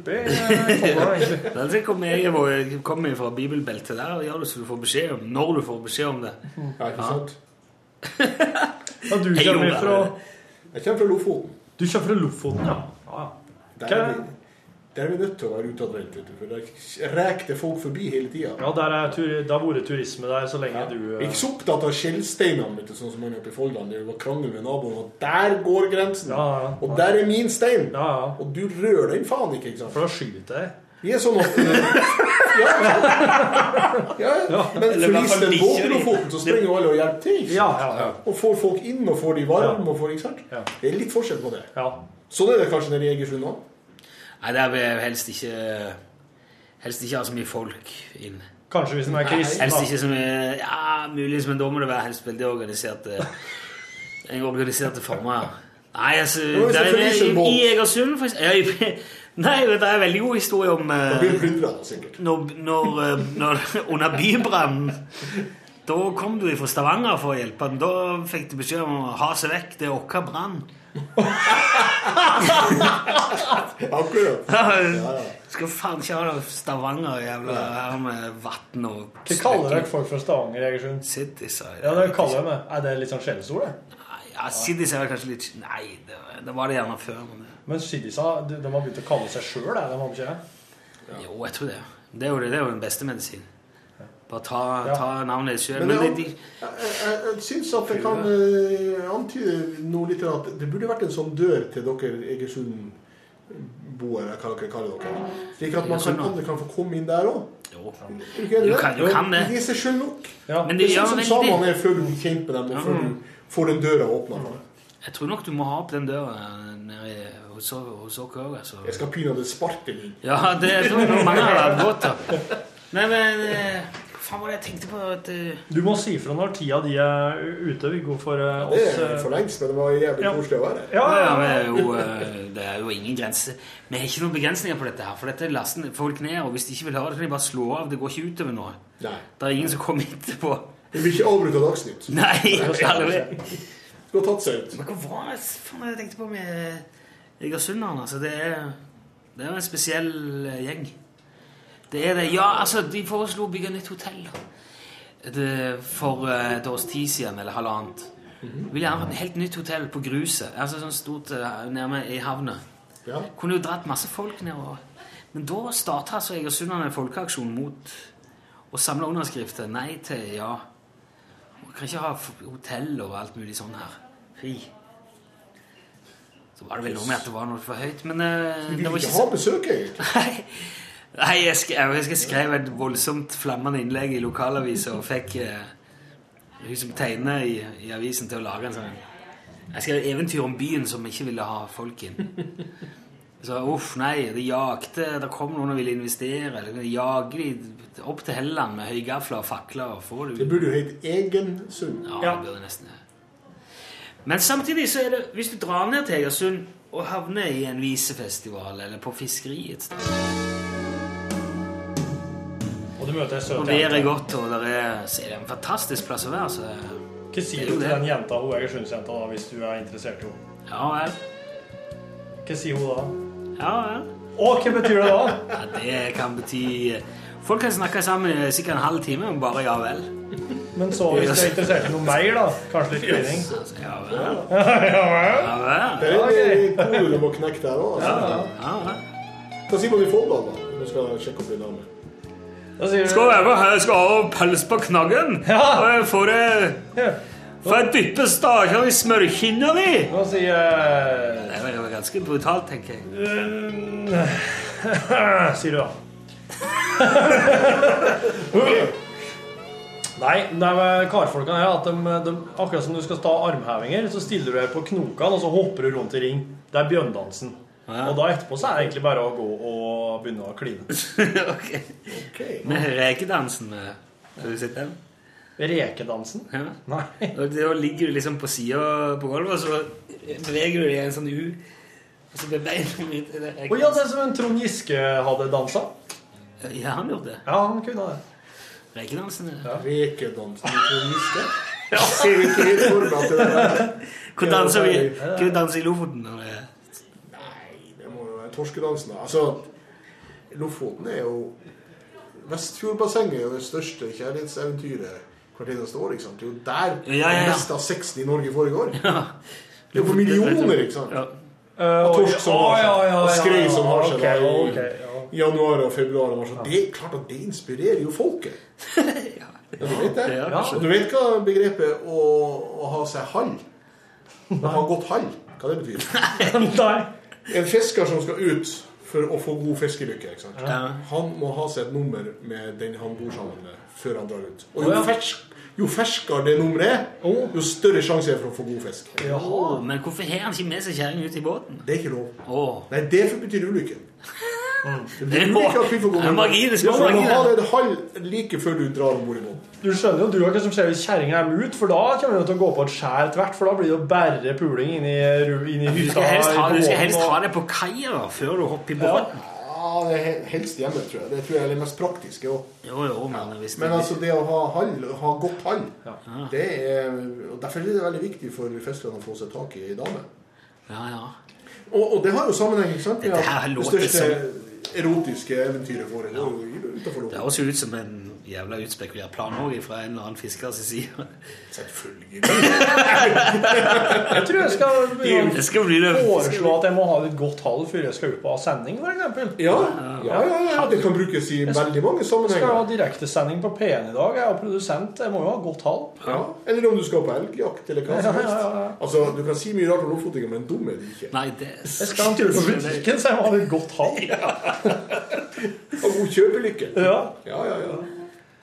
egentlig. Ellers kommer jeg kommer fra bibelbeltet der og gjør det så du får beskjed om når du får beskjed om det. Ja, ikke sant? Ja, du kommer fra Jeg kommer fra Lofoten. Du kommer fra Lofoten, ja. ja. Der er, vi, der nødt til å være utadvendt, for der reker det folk forbi hele tida. Ja, der er tur, det har vært turisme der så lenge du Jeg er eh, ikke så opptatt av skjellsteinene, sånn som man gjør oppe i Folldal. Det var krangel med naboen, og der går grensen! Ja, ja. Og der er min stein! Ja, ja. Og du rører den faen ikke, ikke sant? For da skyter jeg. Vi er sånn at Ja, ja. ja. Men Eller i hvert fall forliser en bikkjer, båt i Lofoten, så springer alle og hjelper til. ikke Ja, sant? ja, ja. Og får folk inn, og får de varme, og får, ikke sant? Ja. Det er litt forskjell på det. ja. Sånn er det kanskje nede i Egersund òg. Nei, der vil jeg helst ikke Helst ikke ha så mye folk inn. Kanskje hvis den er kristne. Helst ikke så mye Ja, muligens, men da må det være helst veldig organiserte En organiserte former. Nei, altså det er, i. I Egersund, for eksempel Nei, det er en veldig god historie om eh, når, når, eh, når Under bybrannen Da kom du fra Stavanger for å hjelpe. Da fikk du beskjed om å ha seg vekk. Det er vår brann. Akkurat. Skal faen ikke ha noe Stavanger jævla her med vann og Hva kaller dere folk fra Stavanger, Egersund? Cityside. Ja, det kaller de det. Er det litt sånn skjellsord, det? Ja, Siddis er kanskje litt Nei, det, det var det gjerne før. Men det, Men Siddisa, de, de har begynt å kalle seg sjøl, det. De har ikke det? jo, jeg tror det. Det er jo, det, det er jo den beste medisin. Bare ta, Ja. ta navnet ditt sjøl. Men Men, det de, Jeg, jeg, jeg syns at jeg kan uh, antyde noe litt at det burde vært en sånn dør til dere Egersund-boere, hva dere kaller dere. Slik at man kan, andre kan få komme inn der òg. jo. Du Du kan- du kan det. Det gir seg sjøl nok. Ja. Men Det det, er ja, sånn men som samene er før du kjenner på dem, og før du får den døra åpna. jeg tror nok du må ha opp den døra nede i- hos hos dere òg. Altså. Jeg skal pinadø sparke den inn. Ja, det er tror jeg mange har hatt godt av. Nei, men eh, faen var det jeg tenkte på? At, uh... Du må si fra når tida di er ute, Viggo, for eh, Det er eh, for lengst, men det var jævlig Ja. koselig å være her. Ja, ja, det, er jo, det er jo ingen grense. Vi har ikke noen begrensninger på dette her. For dette laster folk ned, og hvis de ikke vil høre det, kan de bare slå av. Det går ikke utover noe. Nei. Det er ingen som kommer etterpå. Vi blir ikke avbrutt av Dagsnytt. Nei, aldri. Skulle ha tatt seg ut. Men hva var det faen jeg tenkte på med Egersunderne? Altså, det er, det er jo en spesiell gjeng. Det er det. Ja, altså, de foreslo å bygge nytt hotell det, for eh, et års tid siden, eller halvannet. Ville gjerne ha et helt nytt hotell på gruset. Altså sånn stort eh, nærme i havna. Ja. Kunne jo dratt masse folk nedover. Men da starta altså Egersundane en folkeaksjon mot å samle underskrifter. Nei til ja. Man kan ikke ha hotell og alt mulig sånn her. Fri. Så var det vel noe med at det var noe for høyt, men uh, Vi det vil var ikke ikke ha besøk, egentlig. Nei, jeg, sk jeg husker jeg skrev et voldsomt flammende innlegg i lokalavisa og fikk eh, hun som tegner i, i avisen til å lage en sånn Jeg skrev eventyr om byen som ikke ville ha folk inn. Så uff, nei, de jakte Det kom noen og ville investere. Eller de jager de opp til Helland med høygafler og fakler og får Det det burde jo hett Egensund. ja, det burde nesten det. Men samtidig så er det Hvis du drar ned til Egersund og havner i en visefestival eller på fiskeri et sted du møter ei søt Og været er jente. godt, og det er, er en fantastisk plass å være. Så Hva sier du til den jenta, hun Egersundsjenta, da, hvis du er interessert i henne? ja vel. Hva sier hun da? Ja vel. Å, hva betyr det da? Ja, det kan bety Folk kan snakke sammen i sikkert en halv time om bare ja vel. Men så hvis du er interessert i noe mer, da? Kanskje litt klining? Altså, ja vel. Ja vel. Ja vel. Det er en kode du må knekke der òg. Altså. Ja, vel. Hva sier man i forhold, da? Når du skal sjekke opp i dame. Skal jeg her, skal ha pels på knaggen, Ja. og jeg får jeg. Får jeg dyppe stakene i smørkinna di? Nå sier jeg Det var jo ganske brutalt, tenker jeg. Sier du da. Nei, det med karfolkene her at de, de, akkurat som du skal ta armhevinger, så stiller du deg på knokene, og så hopper du rundt i ring. Det er bjørnddansen. Ja. Og da etterpå så er det egentlig bare å gå og begynne å kline. ok. Men Med rekedansen med Har du sett den? Rekedansen? Ja. Nei. Og Da ligger du liksom på sida på gulvet, og så beveger du deg i en sånn U. Og så blir beina mitt Å ja, det er som en Trond Giske hadde dansa. Ja, han gjorde det. Ja, han kunne det. Rekedansen. Ja. Rekedansen med Trond Giske. ja. ser ikke helt det er Hvor danser vi? Hvor danser danse i Lofoten? når det er- Nei, det må jo være torskedansen. Altså, Lofoten er jo Vestfjordbassenget er jo det største kjærlighetseventyret hvert eneste år. ikke sant? Det er jo der Ja, ja, ja. det meste av sexen i Norge foregår. Ja. Det er jo millioner, ikke sant? Ja. Uh, torsk som har seg, og skrei som har seg okay, okay, i- ja. Januar og februar. Og mars. Det er klart at det inspirerer jo folket. Ja, du vet det? Og du vet hva begrepet å, å ha seg hall Å ha gått hall, hva det betyr? Nei. En fisker som skal ut for å få god fiskelykke? Ja. han må ha seg et nummer med den han bor sammen med, før han drar ut. Og jo, ja. fersk, jo ferskere det nummeret er, jo større sjanse er for å få god fisk. Jaha. Men hvorfor har han ikke med seg kjerringa ut i båten? Det er ikke lov. Å. Nei, det betyr ulykke. Det Det er betyr ulykke at vi får gå det magi, det skal være Du må ha det. det halv like før du drar om bord i båten. Du skjønner jo du hva som skjer hvis kjerringa er mut, for da kommer du til å gå på et skjær tvert, for da blir det jo bare puling inn i, inn i Du skal helst ha, skal helst ha det på kaia før du hopper i båten. Ja, Ja, det er helst hjemme, tror jeg. Det tror jeg er det mest praktiske òg. Jo, jo, men det Men altså, det å ha hall, ha godt hall, det er og Derfor er det veldig viktig for fiskerne å få seg tak i ei dame. Ja, ja. Og, og det har jo sammenheng ikke sant, med Dette her at det største erotiske eventyret foregår ja. Det høres jo ut som en jævla utspekulert plan òg fra en eller annen fiskers side. Selvfølgelig. Jeg tror jeg skal begynne å foreslå at jeg må ha et godt tall før jeg skal ut på sending, f.eks. Ja, ja, ja, ja, det kan brukes i veldig mange sammenhenger. Jeg skal ha direktesending på P1 i dag. Jeg er produsent. Jeg må jo ha godt tall. Ja. Eller om du skal på elgjakt, eller hva som helst. ja, ja, ja. Altså, Du kan si mye rart om lofotingen, men dum er du ikke. Nei, det Jeg skal ha en tur på butikken, så jeg må ha et godt tall. Og god kjøpelykke. Ja. Ja, ja, ja.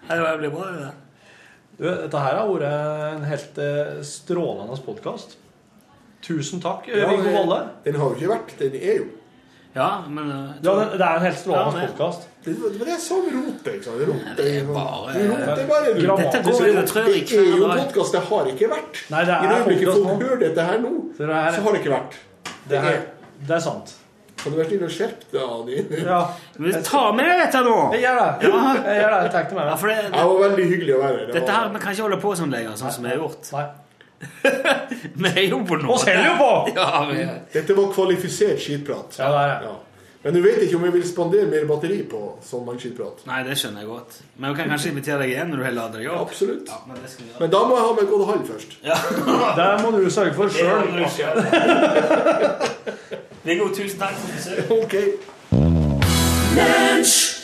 Det blir bra, det. Du, dette her har vært en helt eh, strålende podkast. Tusen takk, Ja, Viggo Valle. Den har jo ikke vært, den er jo. Ja, men uh, Ja, det, det er en helt strålende Ja, det- podkast. Det det er sånn rotet. ikke sant? Det er bare- Du roter bare. Dette går- Det er jo- det tror jeg ikke Det er jo er- podkast, det har ikke vært. Nei, det I det er øyeblikket folk hører dette her nå, Så det er- så har det ikke vært. Det, her, det er sant. Kan du være snill og skjerpe deg, Ani? Ja. Men ta med deg dette nå! Jeg gjør det. Ja. Jeg gjør det. Jeg meg. det Ja, det, Det var veldig hyggelig å være her. Dette her, Vi kan ikke holde på sånn lenger, sånn som vi har gjort. Nei. Vi er jo på noe. Vi holder jo på! Ja, vi Dette var kvalifisert skitprat. Ja, det er det. Ja. Men du vet ikke om vi vil spandere mer batteri på sånn mange skitprat. Nei, det skjønner jeg godt. Men vi kan kanskje invitere deg igjen når du har ladet deg opp. Absolutt. Ja, men det skal vi. Men da må jeg ha meg gått halv først. Det må du sørge for sjøl. Viggo, tusen takk for besøket. Ok. Lunsj!